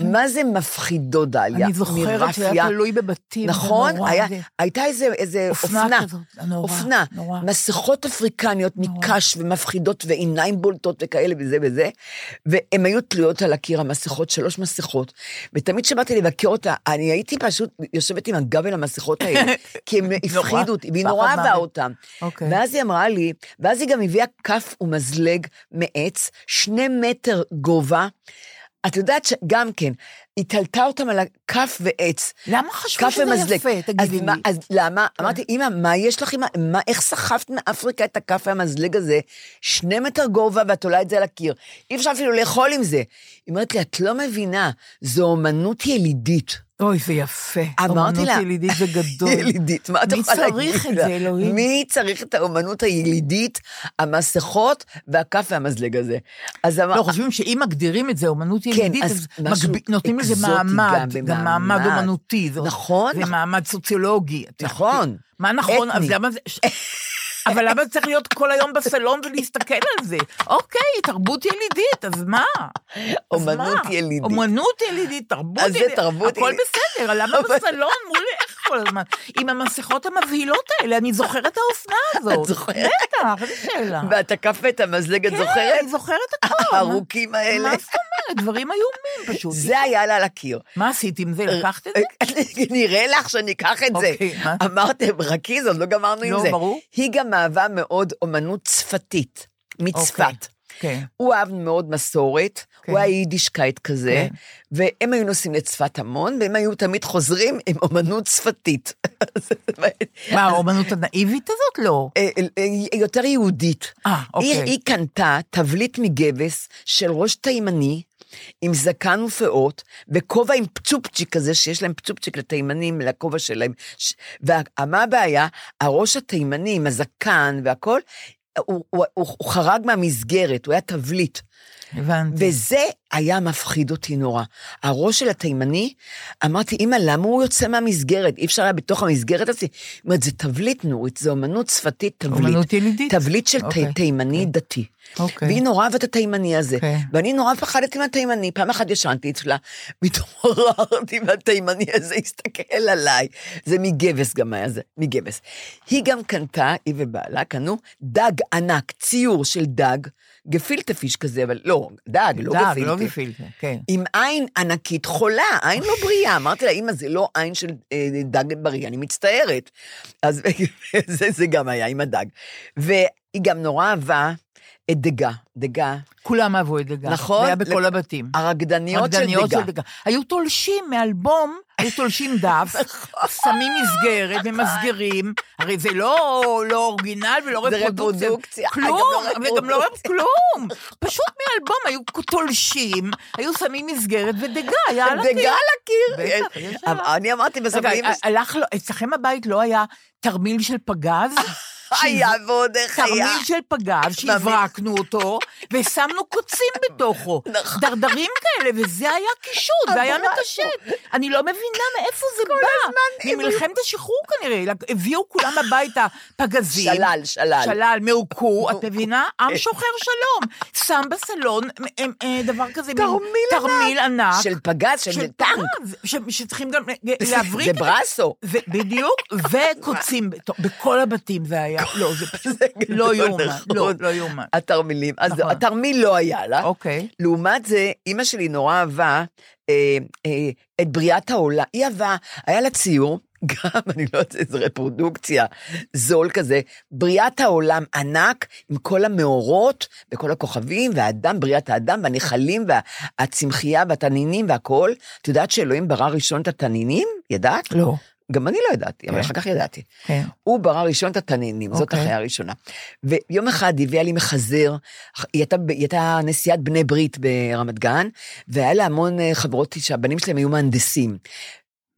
[SPEAKER 4] מה זה מפחידות, דליה?
[SPEAKER 3] אני זוכרת שזה היה תלוי בבתים.
[SPEAKER 4] נכון?
[SPEAKER 3] נורא,
[SPEAKER 4] היה,
[SPEAKER 3] זה-
[SPEAKER 4] הייתה איזה, איזה
[SPEAKER 3] אופנה
[SPEAKER 4] אופנה.
[SPEAKER 3] כזאת, נורא,
[SPEAKER 4] אופנה.
[SPEAKER 3] נורא.
[SPEAKER 4] מסכות אפריקניות
[SPEAKER 3] נורא.
[SPEAKER 4] מקש ומפחידות ועיניים בולטות וכאלה וזה וזה. והן היו תלויות על הקיר, המסכות, שלוש מסכות. ותמיד כשבאתי לבקר אותה, אני הייתי פשוט יושבת עם הגב אל המסכות האלה, *laughs* כי הם הפחידו אותי, והיא נורא אהבה. אותם.
[SPEAKER 3] אוקיי.
[SPEAKER 4] ואז היא אמרה לי, ואז היא גם הביאה כף ומזלג מעץ, שני מטר גובה. את יודעת שגם כן, היא תלתה אותם על הכף ועץ.
[SPEAKER 3] למה חשבו שזה
[SPEAKER 4] ומזלג.
[SPEAKER 3] יפה?
[SPEAKER 4] אז
[SPEAKER 3] תגידי
[SPEAKER 4] מה-
[SPEAKER 3] לי.
[SPEAKER 4] אז למה? אמרתי, אמא, מה יש לך עם ה... מה, איך סחבת מאפריקה את הכף והמזלג הזה? שני מטר גובה ואת עולה את זה על הקיר. אי אפשר אפילו לאכול עם זה. היא אומרת לי, את לא מבינה, זו אומנות ילידית.
[SPEAKER 3] אוי, זה יפה.
[SPEAKER 4] אמרתי לה,
[SPEAKER 3] ילידית זה *laughs* גדול.
[SPEAKER 4] ילידית, מה את
[SPEAKER 3] מי
[SPEAKER 4] יכולה להגיד
[SPEAKER 3] צריך את
[SPEAKER 4] לה?
[SPEAKER 3] זה, אלוהים?
[SPEAKER 4] מי צריך את האומנות הילידית, המסכות והכף והמזלג הזה? אז אמר...
[SPEAKER 3] לא, חושבים שאם מגדירים את זה אומנות ילידית,
[SPEAKER 4] אז
[SPEAKER 3] נותנים לזה מעמד,
[SPEAKER 4] גם,
[SPEAKER 3] מעמד. אומנותי. זה-
[SPEAKER 4] נכון,
[SPEAKER 3] זה. מעמד סוציולוגי.
[SPEAKER 4] נכון.
[SPEAKER 3] מה נכון? אז
[SPEAKER 4] אתני.
[SPEAKER 3] למה זה... *laughs* אבל למה צריך להיות כל היום בסלון ולהסתכל על זה? אוקיי, תרבות ילידית, אז מה?
[SPEAKER 4] אומנות? ילידית.
[SPEAKER 3] אומנות ילידית, תרבות
[SPEAKER 4] אז זה
[SPEAKER 3] ילידית.
[SPEAKER 4] תרבות
[SPEAKER 3] הכל
[SPEAKER 4] ילידית.
[SPEAKER 3] בסדר, למה בסלון מול איך כל הזמן? עם המסכות המבהילות האלה, אני זוכרת את האופנה הזאת.
[SPEAKER 4] את זוכרת?
[SPEAKER 3] בטח, איזה שאלה.
[SPEAKER 4] ואת הכף ואת המזלג, את
[SPEAKER 3] כן,
[SPEAKER 4] זוכרת?
[SPEAKER 3] אני זוכרת הכל. *laughs*
[SPEAKER 4] הארוכים האלה.
[SPEAKER 3] מה זאת? דברים איומים פשוט.
[SPEAKER 4] זה היה לה על הקיר.
[SPEAKER 3] מה עשית עם זה? לקחת את זה?
[SPEAKER 4] נראה לך שאני אקח את זה.
[SPEAKER 3] אוקיי?
[SPEAKER 4] אמרתם, חכי, עוד לא גמרנו עם
[SPEAKER 3] לא,
[SPEAKER 4] זה.
[SPEAKER 3] ברור.
[SPEAKER 4] היא גם אהבה מאוד אומנות צפתית, מצפת.
[SPEAKER 3] כן.
[SPEAKER 4] הוא אהב מאוד מסורת,
[SPEAKER 3] כן.
[SPEAKER 4] הוא היה יידישקייט כזה,
[SPEAKER 3] כן.
[SPEAKER 4] והם היו נוסעים לצפת המון, והם היו תמיד חוזרים עם אומנות צפתית. *laughs*
[SPEAKER 3] מה, האומנות הנאיבית הזאת? לא.
[SPEAKER 4] אה, אה, יותר יהודית.
[SPEAKER 3] אה,
[SPEAKER 4] היא,
[SPEAKER 3] אוקיי.
[SPEAKER 4] היא קנתה תבליט מגבס של ראש תימני, עם זקן ופאות, וכובע עם פצופצ'יק כזה, שיש להם פצופצ'יק לתימנים, לכובע שלהם. ש... ומה הבעיה? הראש התימני עם הזקן והכל, הוא, הוא, הוא, הוא חרג מהמסגרת, הוא היה תבליט.
[SPEAKER 3] הבנתי.
[SPEAKER 4] וזה היה מפחיד אותי נורא. הראש של התימני, אמרתי, אמא, למה הוא יוצא מהמסגרת? אי אפשר היה בתוך המסגרת הזאת. זאת אומרת, זה תבליט, נורית, זה אומנות שפתית תבליט.
[SPEAKER 3] אומנות ילידית.
[SPEAKER 4] תבליט של
[SPEAKER 3] אוקיי.
[SPEAKER 4] תי- תימני
[SPEAKER 3] אוקיי.
[SPEAKER 4] דתי.
[SPEAKER 3] אוקיי.
[SPEAKER 4] והיא נורא אהבת את התימני הזה.
[SPEAKER 3] אוקיי.
[SPEAKER 4] ואני נורא פחדתי מהתימני. פעם אחת ישנתי אצלה, מתעוררתי *laughs* והתימני הזה הסתכל עליי. זה מגבס גם היה זה, מגבס. היא גם קנתה, היא ובעלה קנו דג ענק, ציור של דג, גפילטה פיש כזה, אבל לא, דג, לא
[SPEAKER 3] דג,
[SPEAKER 4] גפילטה.
[SPEAKER 3] לא גפילטה, כן.
[SPEAKER 4] עם עין ענקית חולה, עין לא בריאה. אמרתי לה, אמא, זה לא עין של אה, דג בריא, אני מצטערת. אז *laughs* זה, זה גם היה עם הדג. והיא גם נורא אהבה את דגה, דגה,
[SPEAKER 3] כולם אהבו את דגה.
[SPEAKER 4] נכון?
[SPEAKER 3] זה היה בכל
[SPEAKER 4] לק-
[SPEAKER 3] הבתים.
[SPEAKER 4] הרקדניות של דגה.
[SPEAKER 3] של דגה. היו תולשים מאלבום, היו תולשים דף, *laughs*
[SPEAKER 4] נכון.
[SPEAKER 3] שמים מסגרת ומסגרים, הרי זה לא לא אורגינל ולא
[SPEAKER 4] זה
[SPEAKER 3] רפרודוקציה.
[SPEAKER 4] רפרודוקציה,
[SPEAKER 3] כלום,
[SPEAKER 4] גם
[SPEAKER 3] וגם לא
[SPEAKER 4] רפרודוקציה.
[SPEAKER 3] כלום. פשוט מאלבום היו תולשים, היו שמים מסגרת ודגה, היה על הקיר.
[SPEAKER 4] דגה על הקיר.
[SPEAKER 3] עליו.
[SPEAKER 4] אני אמרתי בסוף,
[SPEAKER 3] רגע, אצלכם בבית לא היה תרמיל של פגז? *laughs*
[SPEAKER 4] היה ועוד איך היה.
[SPEAKER 3] תרמיל של פגז, שהברקנו אותו, ושמנו קוצים *laughs* בתוכו.
[SPEAKER 4] נכון.
[SPEAKER 3] דרדרים כאלה, וזה היה קישוט, והיה. מקשט. אני לא מבינה מאיפה זה בא. ממלחמת השחרור כנראה, הביאו כולם הביתה פגזים.
[SPEAKER 4] שלל, שלל.
[SPEAKER 3] שלל, מעוקו, את מבינה? *laughs* עם שוחר שלום. שם בסלון אה, אה, דבר כזה,
[SPEAKER 4] תרמיל
[SPEAKER 3] ענק.
[SPEAKER 4] של פגז, של טנק.
[SPEAKER 3] שצריכים גם *laughs* להבריק
[SPEAKER 4] זה ברסו.
[SPEAKER 3] בדיוק, וקוצים, בכל הבתים זה היה, לא, זה פשוט *laughs*
[SPEAKER 4] זה
[SPEAKER 3] לא
[SPEAKER 4] גדול,
[SPEAKER 3] יאומן,
[SPEAKER 4] נכון.
[SPEAKER 3] לא, לא יאומן.
[SPEAKER 4] התרמילים. אז
[SPEAKER 3] נכון.
[SPEAKER 4] התרמיל לא היה לה.
[SPEAKER 3] אוקיי.
[SPEAKER 4] לעומת זה, אימא שלי נורא אהבה אה, אה, את בריאת העולם. היא אהבה, היה לה ציור, *laughs* גם, אני לא יודעת איזה רפרודוקציה, זול כזה, בריאת העולם ענק, עם כל המאורות, וכל הכוכבים, והאדם, בריאת האדם, והנחלים, והצמחייה, והתנינים, והכול. את יודעת שאלוהים ברא ראשון את התנינים? ידעת?
[SPEAKER 3] לא.
[SPEAKER 4] גם אני לא ידעתי, אבל
[SPEAKER 3] כן.
[SPEAKER 4] אחר כך ידעתי.
[SPEAKER 3] כן.
[SPEAKER 4] הוא ברא ראשון את התנינים, זאת
[SPEAKER 3] אוקיי.
[SPEAKER 4] החיה הראשונה. ויום אחד הביאה לי מחזר, היא הייתה, היא הייתה נשיאת בני ברית ברמת גן, והיה לה המון אה, חברות שהבנים שלהם היו מהנדסים.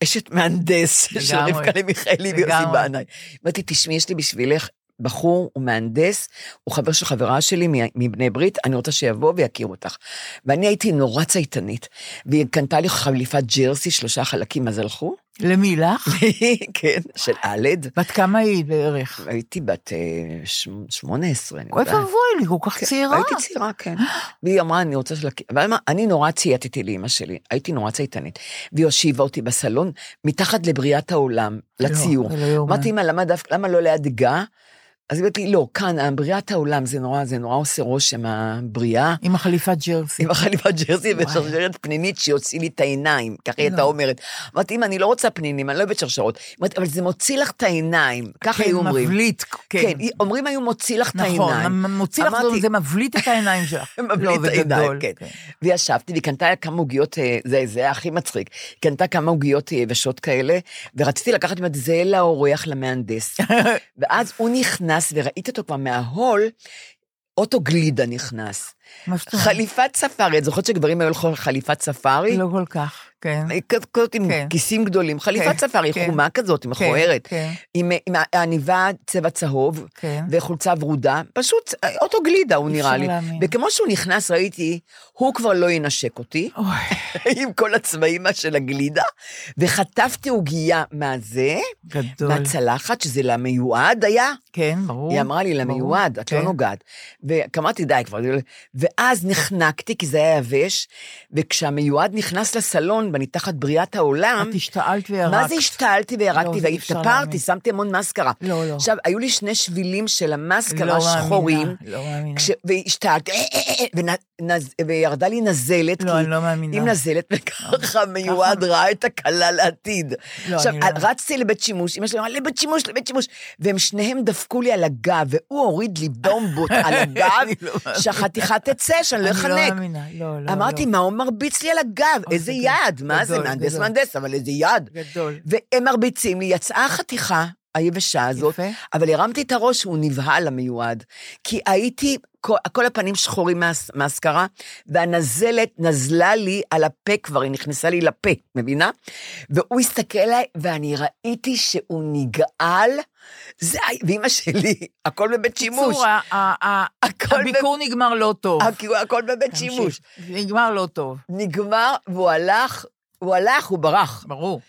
[SPEAKER 4] אשת מהנדס של. רבקה למיכאלי ויוסי. בנאי. אמרתי, תשמעי, יש לי בשבילך בחור, הוא מהנדס, הוא חבר של חברה שלי מבני ברית, אני רוצה שיבוא ויכיר אותך. ואני הייתי נורא צייתנית, והיא קנתה לי חליפת ג'רסי, שלושה חלקים, אז הלכו?
[SPEAKER 3] למי לך? *laughs*
[SPEAKER 4] כן, של אלד.
[SPEAKER 3] בת כמה היא בערך?
[SPEAKER 4] הייתי בת אה, ש- 18, אני
[SPEAKER 3] אוי
[SPEAKER 4] יודעת.
[SPEAKER 3] ואבוי לי, כל כך צעירה.
[SPEAKER 4] הייתי צעירה, כן. והיא אמרה, אני רוצה שלק... אבל אמרה, אני נורא צייתתי לאמא שלי, הייתי נורא צייתנית. והיא הושיבה אותי בסלון, מתחת לבריאת העולם, לציור. אמרתי, אמא, למה לא ליד דגה? אז היא אומרת לי, לא, כאן, בריאת העולם, זה נורא, זה נורא עושה רושם, הבריאה.
[SPEAKER 3] עם החליפת ג'רסי.
[SPEAKER 4] עם החליפת ג'רסי. ושרשרת פנימית שיוציא לי את העיניים, ככה היא
[SPEAKER 3] לא.
[SPEAKER 4] הייתה אומרת. אמרתי, אמא, אני לא רוצה פנינים, אני לא אוהבת שרשרות. אבל זה מוציא לך את העיניים, ככה
[SPEAKER 3] כן,
[SPEAKER 4] היו אומרים.
[SPEAKER 3] מבליט, כן.
[SPEAKER 4] כן, אומרים היו מוציא לך את
[SPEAKER 3] נכון,
[SPEAKER 4] העיניים.
[SPEAKER 3] מ- מוציא לך,
[SPEAKER 4] אמרתי-
[SPEAKER 3] זה מבליט את העיניים שלך. *laughs*
[SPEAKER 4] מבליט
[SPEAKER 3] לא,
[SPEAKER 4] את העיניים,
[SPEAKER 3] גדול,
[SPEAKER 4] כן. וישבתי, והיא קנתה כמה עוגיות, אה, זה, זה היה הכי מצחיק. קנתה כמה עוגיות אה, יבשות כאלה, ורציתי לקחת את זה לאורח, למהנדס. *laughs* ואז הוא נכנס, וראיתי אותו כבר מההול, אוטו גלידה נכנס.
[SPEAKER 3] מה זאת אומרת?
[SPEAKER 4] חליפת ספארי, את זוכרת שגברים היו הולכים חליפת ספארי?
[SPEAKER 3] לא כל כך, כן.
[SPEAKER 4] כזאת עם
[SPEAKER 3] כן.
[SPEAKER 4] כיסים גדולים, חליפת
[SPEAKER 3] כן,
[SPEAKER 4] ספארי,
[SPEAKER 3] כן.
[SPEAKER 4] חומה כזאת, מכוערת,
[SPEAKER 3] כן.
[SPEAKER 4] עם עם העניבה צבע צהוב,
[SPEAKER 3] כן.
[SPEAKER 4] וחולצה ורודה, פשוט אה, אוטו גלידה הוא נראה לי.
[SPEAKER 3] להאמין.
[SPEAKER 4] וכמו שהוא נכנס, ראיתי, הוא כבר לא ינשק אותי, *laughs* עם כל הצבעים של הגלידה, וחטפתי עוגייה מהזה,
[SPEAKER 3] גדול.
[SPEAKER 4] מהצלחת, שזה למיועד היה.
[SPEAKER 3] כן, ברור.
[SPEAKER 4] היא אמרה לי. למיועד, את לא
[SPEAKER 3] כן.
[SPEAKER 4] נוגעת. ואמרתי, די כבר. ואז נחנקתי, כי זה היה יבש, וכשהמיועד נכנס לסלון, ואני תחת בריאת העולם,
[SPEAKER 3] את השתעלת וירקת.
[SPEAKER 4] מה זה השתעלתי וירקתי,
[SPEAKER 3] לא,
[SPEAKER 4] והתאפרתי. שמתי המון מסקרה.
[SPEAKER 3] לא, לא.
[SPEAKER 4] עכשיו, היו לי שני שבילים של המסקרה
[SPEAKER 3] לא מאמינה,
[SPEAKER 4] שחורים,
[SPEAKER 3] לא מאמינה.
[SPEAKER 4] כש- והשתעלתי, אה, אה, אה, ונז- וירדה לי נזלת,
[SPEAKER 3] לא, אני לא מאמינה.
[SPEAKER 4] עם נזלת, *laughs* וככה מיועד ראה את הכלה לעתיד.
[SPEAKER 3] לא,
[SPEAKER 4] עכשיו,
[SPEAKER 3] אני לא-
[SPEAKER 4] רצתי לבית שימוש, אמא שלי אמרה, לבית שימוש, לבית שימוש, והם שניהם דפקו לי על הגב, והוא הוריד לי בומבות על *laughs* הגב,
[SPEAKER 3] לא מאמינה.
[SPEAKER 4] שהחתיכה תצא, שאני לא
[SPEAKER 3] אני לא
[SPEAKER 4] אחנק.
[SPEAKER 3] מאמינה, לא, לא.
[SPEAKER 4] אמרתי,
[SPEAKER 3] לא.
[SPEAKER 4] מה הוא מרביץ לי על הגב? איזה
[SPEAKER 3] זה
[SPEAKER 4] יד? מה זה, מהנדס. מהנדס, אבל איזה יד.
[SPEAKER 3] גדול.
[SPEAKER 4] והם מרביצים לי, יצאה החתיכה, היבשה הזאת,
[SPEAKER 3] יפה.
[SPEAKER 4] אבל הרמתי את הראש, הוא נבהל המיועד. כי הייתי, כל, כל הפנים שחורים מהשכרה, והנזלת נזלה לי על הפה כבר, היא נכנסה לי לפה, מבינה? והוא הסתכל עליי, ואני ראיתי שהוא נגעל, זה, ואימא שלי, הכל בבית שימוש.
[SPEAKER 3] בקיצור, הביקור נגמר לא טוב.
[SPEAKER 4] הכל- בבית. שימוש.
[SPEAKER 3] נגמר לא טוב,
[SPEAKER 4] נגמר, והוא הלך, הוא הלך, הוא ברח.
[SPEAKER 3] ברור.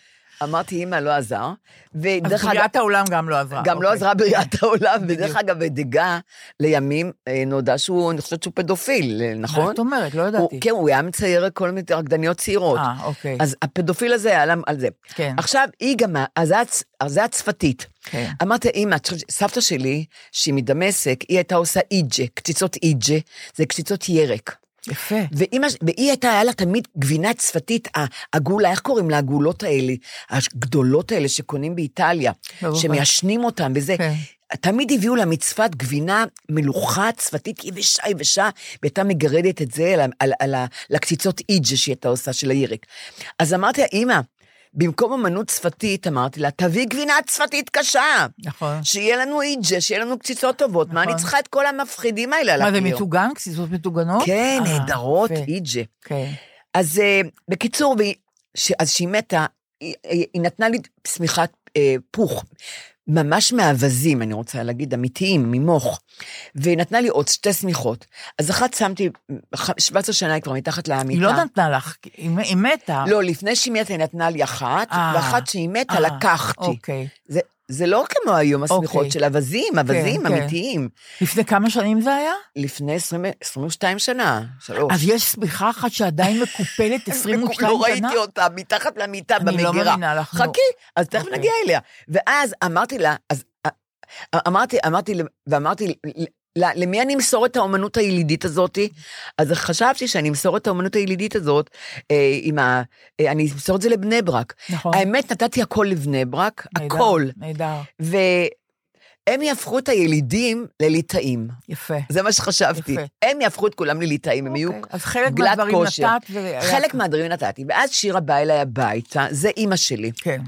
[SPEAKER 4] אמרתי, אמא, לא עזר. ודרך אגב,
[SPEAKER 3] בריאת העולם גם לא עזרה.
[SPEAKER 4] גם לא
[SPEAKER 3] אוקיי.
[SPEAKER 4] עזרה בריאת העולם, ודרך. אגב, בדגה, לימים אה, נודע שהוא, אני חושבת שהוא פדופיל, אה,
[SPEAKER 3] מה
[SPEAKER 4] נכון?
[SPEAKER 3] את אומרת? לא
[SPEAKER 4] הוא-
[SPEAKER 3] ידעתי.
[SPEAKER 4] כן, הוא היה מצייר כל מיני רקדניות צעירות.
[SPEAKER 3] אה, אוקיי.
[SPEAKER 4] אז הפדופיל הזה היה על זה.
[SPEAKER 3] כן.
[SPEAKER 4] עכשיו, היא גם, אז זה זה הצפתית.
[SPEAKER 3] כן.
[SPEAKER 4] אמרתי, חושבת- סבתא שלי, שהיא מדמשק, היא הייתה עושה איג'ה, קציצות איג'ה, זה קציצות ירק.
[SPEAKER 3] יפה.
[SPEAKER 4] ואימא, והיא הייתה, היה לה תמיד גבינה צפתית, העגולה, איך קוראים לעגולות האלה? הגדולות האלה שקונים באיטליה. שמיישנים אותן וזה.
[SPEAKER 3] כן.
[SPEAKER 4] תמיד הביאו לה מצוות גבינה מלוכה, צפתית יבשה יבשה, והייתה מגרדת את זה על, על, על, ה- לקציצות איג'ה שהיא הייתה עושה של הירק. אז אמרתי לה, אמא, במקום אמנות שפתית, אמרתי לה, תביא גבינה צפתית קשה.
[SPEAKER 3] נכון.
[SPEAKER 4] שיהיה לנו איג'ה, שיהיה לנו קציצות טובות. מה אני
[SPEAKER 3] נכון.
[SPEAKER 4] צריכה את כל המפחידים האלה על
[SPEAKER 3] מה, זה? מטוגן? קציצות מטוגנות?
[SPEAKER 4] כן,
[SPEAKER 3] אה,
[SPEAKER 4] נהדרות. איג'ה.
[SPEAKER 3] כן.
[SPEAKER 4] אז uh, בקיצור, ש- אז כשהיא מתה, היא, היא, נתנה לי שמיכת uh, פוך, ממש מאווזים, אני רוצה להגיד, אמיתיים, ממוך, והיא נתנה לי עוד שתי שמיכות. אז אחת שמתי, ח- 17 שנה היא כבר מתחת למיטה.
[SPEAKER 3] היא לא נתנה לך, היא היא מתה.
[SPEAKER 4] לא, לפני שהיא מתה היא נתנה לי אחת,
[SPEAKER 3] אה,
[SPEAKER 4] ואחת שהיא מתה
[SPEAKER 3] אה,
[SPEAKER 4] לקחתי.
[SPEAKER 3] אוקיי.
[SPEAKER 4] זה, זה לא כמו היום
[SPEAKER 3] אוקיי.
[SPEAKER 4] השמיכות של אווזים, אווזים
[SPEAKER 3] כן.
[SPEAKER 4] אמיתיים.
[SPEAKER 3] לפני כמה שנים זה היה?
[SPEAKER 4] לפני 20, 22 שנה, שלוש.
[SPEAKER 3] אז יש שמיכה אחת שעדיין מקופלת 22 *laughs* שנה?
[SPEAKER 4] לא ראיתי אותה, מתחת למיטה
[SPEAKER 3] אני לא
[SPEAKER 4] במגירה.
[SPEAKER 3] מאמינה לך, נו.
[SPEAKER 4] חכי, אז תכף
[SPEAKER 3] אוקיי.
[SPEAKER 4] נגיע אליה. ואז אמרתי לה, אז אה, אמרתי, אמרתי, ואמרתי, למי אני אמסור את האומנות הילידית הזאת? אז חשבתי שאני אמסור את האומנות הילידית הזאת, אה, עם ה... אה, אני אמסור את זה לבני ברק.
[SPEAKER 3] נכון.
[SPEAKER 4] האמת, נתתי הכל לבני ברק,
[SPEAKER 3] נהדר,
[SPEAKER 4] הכל.
[SPEAKER 3] נהדר,
[SPEAKER 4] והם יהפכו את הילידים לליטאים.
[SPEAKER 3] יפה.
[SPEAKER 4] זה מה שחשבתי.
[SPEAKER 3] יפה.
[SPEAKER 4] הם יהפכו את כולם לליטאים, הם יהיו
[SPEAKER 3] אוקיי, אז חלק
[SPEAKER 4] גלת
[SPEAKER 3] מהדברים
[SPEAKER 4] כושר.
[SPEAKER 3] נתת, והיה-
[SPEAKER 4] חלק מהדברים נתתי. ואז שירה באה אליי הביתה, זה אימא שלי.
[SPEAKER 3] כן.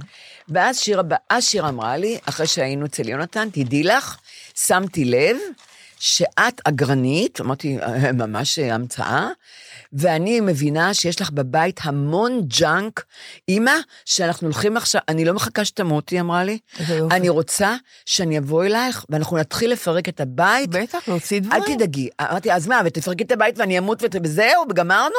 [SPEAKER 4] ואז שירה, שירה אמרה לי, אחרי שהיינו אצל יונתן, תדעי לך, שמתי לב שאת אגרנית, אמרתי, "אה, ממש אה, המצאה, ואני מבינה שיש לך בבית המון ג'אנק. אימא, שאנחנו הולכים עכשיו, אני לא מחכה שתמותי, אמרה לי. אני רוצה שאני אבוא אלייך, ואנחנו נתחיל לפרק את הבית.
[SPEAKER 3] בטח, להוציא
[SPEAKER 4] אל
[SPEAKER 3] דברים.
[SPEAKER 4] תדאגי. אמרתי, אז מה, ותפרקי את הבית ואני אמות ות- וזהו, וגמרנו?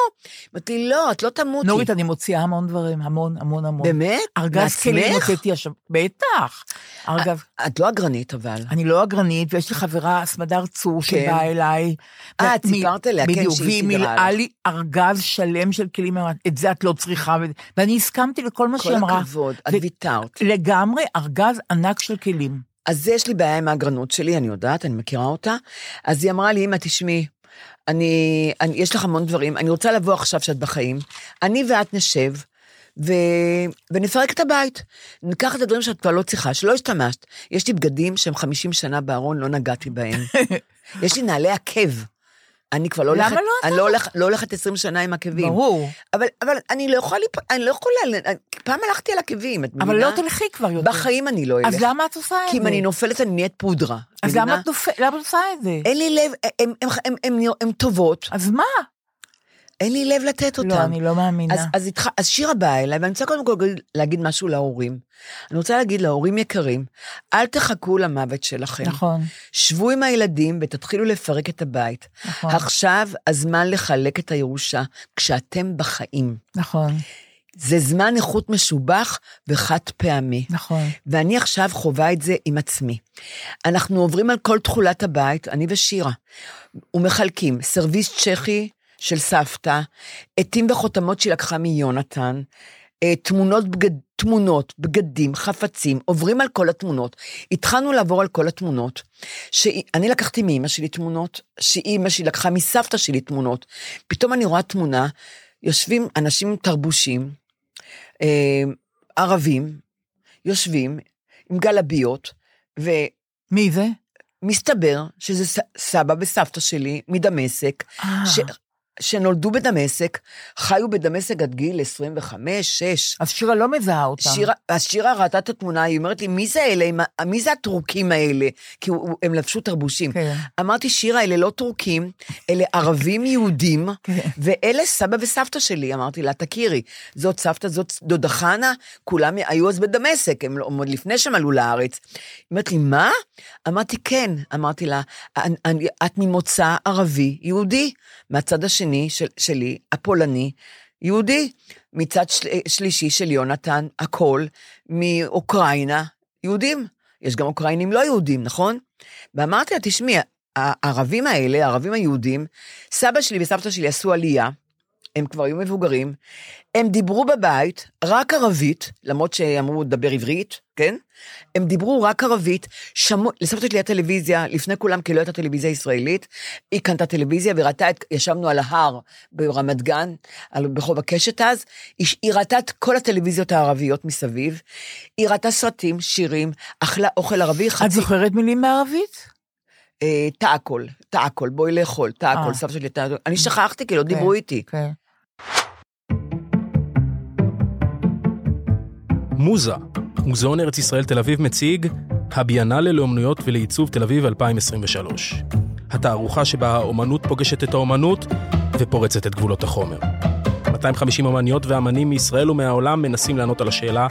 [SPEAKER 4] אמרתי, לא, את לא תמותי.
[SPEAKER 3] נורית, אני מוציאה המון דברים, המון, המון, המון.
[SPEAKER 4] באמת?
[SPEAKER 3] ארגז כלים? הוצאתי עכשיו, בטח. ארגז,
[SPEAKER 4] את לא אגרנית, אבל.
[SPEAKER 3] אני לא אגרנית, ויש לי חברה, סמדר צור,
[SPEAKER 4] כן.
[SPEAKER 3] שבאה אליי.
[SPEAKER 4] אה, את סיפרת עליה, כן,
[SPEAKER 3] בדיוק,
[SPEAKER 4] שהיא
[SPEAKER 3] והיא
[SPEAKER 4] סידרה
[SPEAKER 3] מילאה
[SPEAKER 4] לך.
[SPEAKER 3] לי ארגז שלם של כלים, את זה את לא צריכה, ואני הסכמתי לכל מה
[SPEAKER 4] כל
[SPEAKER 3] שהיא אמרה.
[SPEAKER 4] הכבוד, את ויתרת.
[SPEAKER 3] לגמרי ארגז ענק של כלים.
[SPEAKER 4] אז יש לי בעיה עם האגרנות שלי, אני יודעת, אני מכירה אותה. אז היא אמרה לי, אמא, תשמעי, אני, אני, יש לך המון דברים, אני רוצה לבוא עכשיו שאת בחיים. אני ואת נשב, ו... ונפרק את הבית. ניקח את הדברים שאת כבר לא צריכה, שלא השתמשת. יש לי בגדים שהם 50 שנה בארון, לא נגעתי בהם. *laughs* יש לי נעלי עקב. אני כבר לא
[SPEAKER 3] למה
[SPEAKER 4] הולכת,
[SPEAKER 3] לא
[SPEAKER 4] אני לא, הולכ, לא הולכת 20 שנה עם עקבים.
[SPEAKER 3] ברור.
[SPEAKER 4] אבל, אבל אני לא יכולה, אני לא יכולה, פעם הלכתי על עקבים, את מבינה?
[SPEAKER 3] אבל לא תלכי כבר יותר.
[SPEAKER 4] בחיים אני לא אלך.
[SPEAKER 3] אז למה את עושה את זה?
[SPEAKER 4] כי אם אני נופלת אני נהיית פודרה.
[SPEAKER 3] אז? למה את? למה עושה את זה?
[SPEAKER 4] אין לי לב, הם טובות,
[SPEAKER 3] אז מה?
[SPEAKER 4] אין לי לב לתת אותם.
[SPEAKER 3] לא, אני לא מאמינה.
[SPEAKER 4] אז, אז, איתך, אז שירה באה אליי, ואני רוצה קודם כל להגיד משהו להורים. אני רוצה להגיד להורים יקרים, אל תחכו למוות שלכם.
[SPEAKER 3] נכון,
[SPEAKER 4] שבו עם הילדים ותתחילו לפרק את הבית.
[SPEAKER 3] נכון,
[SPEAKER 4] עכשיו הזמן לחלק את הירושה כשאתם בחיים.
[SPEAKER 3] נכון,
[SPEAKER 4] זה זמן איכות משובח וחד פעמי.
[SPEAKER 3] נכון.
[SPEAKER 4] ואני עכשיו חווה את זה עם עצמי. אנחנו עוברים על כל תכולת הבית, אני ושירה, ומחלקים סרוויס צ'כי של סבתא, עטים וחותמות שהיא לקחה מיונתן, אה, תמונות, בגד, תמונות, בגדים, חפצים, עוברים על כל התמונות. התחלנו לעבור על כל התמונות. שאני לקחתי מאימא שלי תמונות, שאימא שלי לקחה מסבתא שלי תמונות. פתאום אני רואה תמונה, יושבים אנשים תרבושים, אה, ערבים, יושבים עם גלביות,
[SPEAKER 3] מי זה?
[SPEAKER 4] ומסתבר שזה סבא וסבתא שלי מדמשק,
[SPEAKER 3] אה,
[SPEAKER 4] ש... שנולדו בדמשק, חיו בדמשק עד גיל 25, 6.
[SPEAKER 3] אז שירה לא מזהה אותם.
[SPEAKER 4] שירה, אז שירה ראתה את התמונה, היא אומרת לי, מי זה אלה? מי זה הטורקים האלה? כי הוא- הם לבשו תרבושים.
[SPEAKER 3] כן.
[SPEAKER 4] אמרתי, שירה, אלה לא טורקים, אלה ערבים יהודים,
[SPEAKER 3] כן.
[SPEAKER 4] ואלה סבא וסבתא שלי. אמרתי לה, תכירי, זאת סבתא, זאת דודה חנה, כולם היו אז בדמשק, הם לא- עוד לפני שהם עלו לארץ. היא אומרת לי, מה? אמרתי, כן. אמרתי לה, "אני- אני- את ממוצא ערבי יהודי, מהצד השני של, שלי, הפולני, יהודי. מצד של, שלישי של יונתן, הכל, מאוקראינה, יהודים. יש גם אוקראינים לא יהודים, נכון? ואמרתי לה, תשמעי, הערבים האלה, הערבים היהודים, סבא שלי וסבתא שלי עשו עלייה, הם כבר היו מבוגרים, הם דיברו בבית רק ערבית, למרות שאמרו לדבר עברית, כן? הם דיברו רק ערבית, שמעו, לסבתא שלי הייתה טלוויזיה, לפני כולם, כי לא הייתה טלוויזיה ישראלית, היא קנתה טלוויזיה וראתה את, ישבנו על ההר ברמת גן, על, ברחוב הקשת אז, היא, היא ראתה את כל הטלוויזיות הערביות מסביב, היא ראתה סרטים, שירים, אכלה אוכל ערבי,
[SPEAKER 3] את
[SPEAKER 4] חצי...
[SPEAKER 3] זוכרת מילים בערבית?
[SPEAKER 4] אה, תעקול, תעקול, בואי לאכול, תעקול,
[SPEAKER 3] אה.
[SPEAKER 4] סבתא שלי תעקול. אני שכחתי, כי לא דיברו איתי.
[SPEAKER 2] מוזה, מוזיאון ארץ ישראל תל אביב מציג הביאנלה לאומנויות ולעיצוב תל אביב 2023. התערוכה שבה האומנות פוגשת את האומנות ופורצת את גבולות החומר. 250 אמניות ואמנים מישראל ומהעולם מנסים לענות על השאלה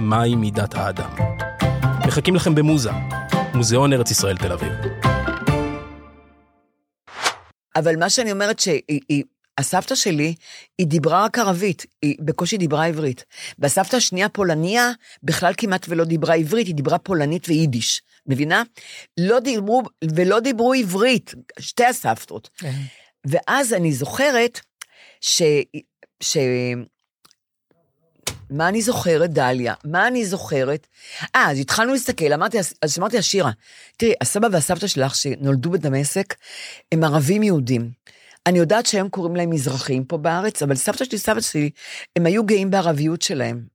[SPEAKER 2] מהי מידת האדם. מחכים לכם במוזה, מוזיאון ארץ ישראל תל אביב.
[SPEAKER 4] אבל מה שאני אומרת שהיא... הסבתא שלי, היא דיברה רק ערבית, היא בקושי דיברה עברית. והסבתא השנייה, פולניה, בכלל כמעט ולא דיברה עברית, היא דיברה פולנית ויידיש. מבינה? לא דיברו, ולא דיברו עברית, שתי הסבתות.
[SPEAKER 3] כן.
[SPEAKER 4] ואז אני זוכרת ש... ש... מה אני זוכרת, דליה? מה אני זוכרת? אה, אז התחלנו להסתכל, אמרתי, אז אמרתי לה, שירה, תראי, הסבא והסבתא שלך שנולדו בדמשק, הם ערבים יהודים. אני יודעת שהיום קוראים להם מזרחים פה בארץ, אבל סבתא שלי, סבתא שלי, הם היו גאים בערביות שלהם.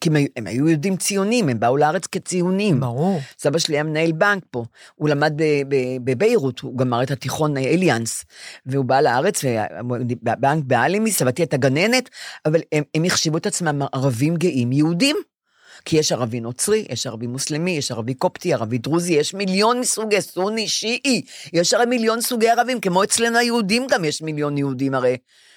[SPEAKER 4] כי הם, הם היו יהודים ציונים, הם באו לארץ כציונים.
[SPEAKER 3] ברור.
[SPEAKER 4] סבא שלי היה מנהל בנק פה, הוא למד בביירות, הוא גמר את התיכון אליאנס, והוא בא לארץ, ובנק באלימי, סבתי הייתה גננת, אבל הם, הם החשיבו את עצמם ערבים גאים יהודים. כי יש ערבי נוצרי, יש ערבי מוסלמי, יש ערבי קופטי, ערבי דרוזי, יש מיליון מסוגי סוני, שיעי, יש הרי מיליון סוגי ערבים, כמו אצלנו היהודים גם יש מיליון יהודים הרי.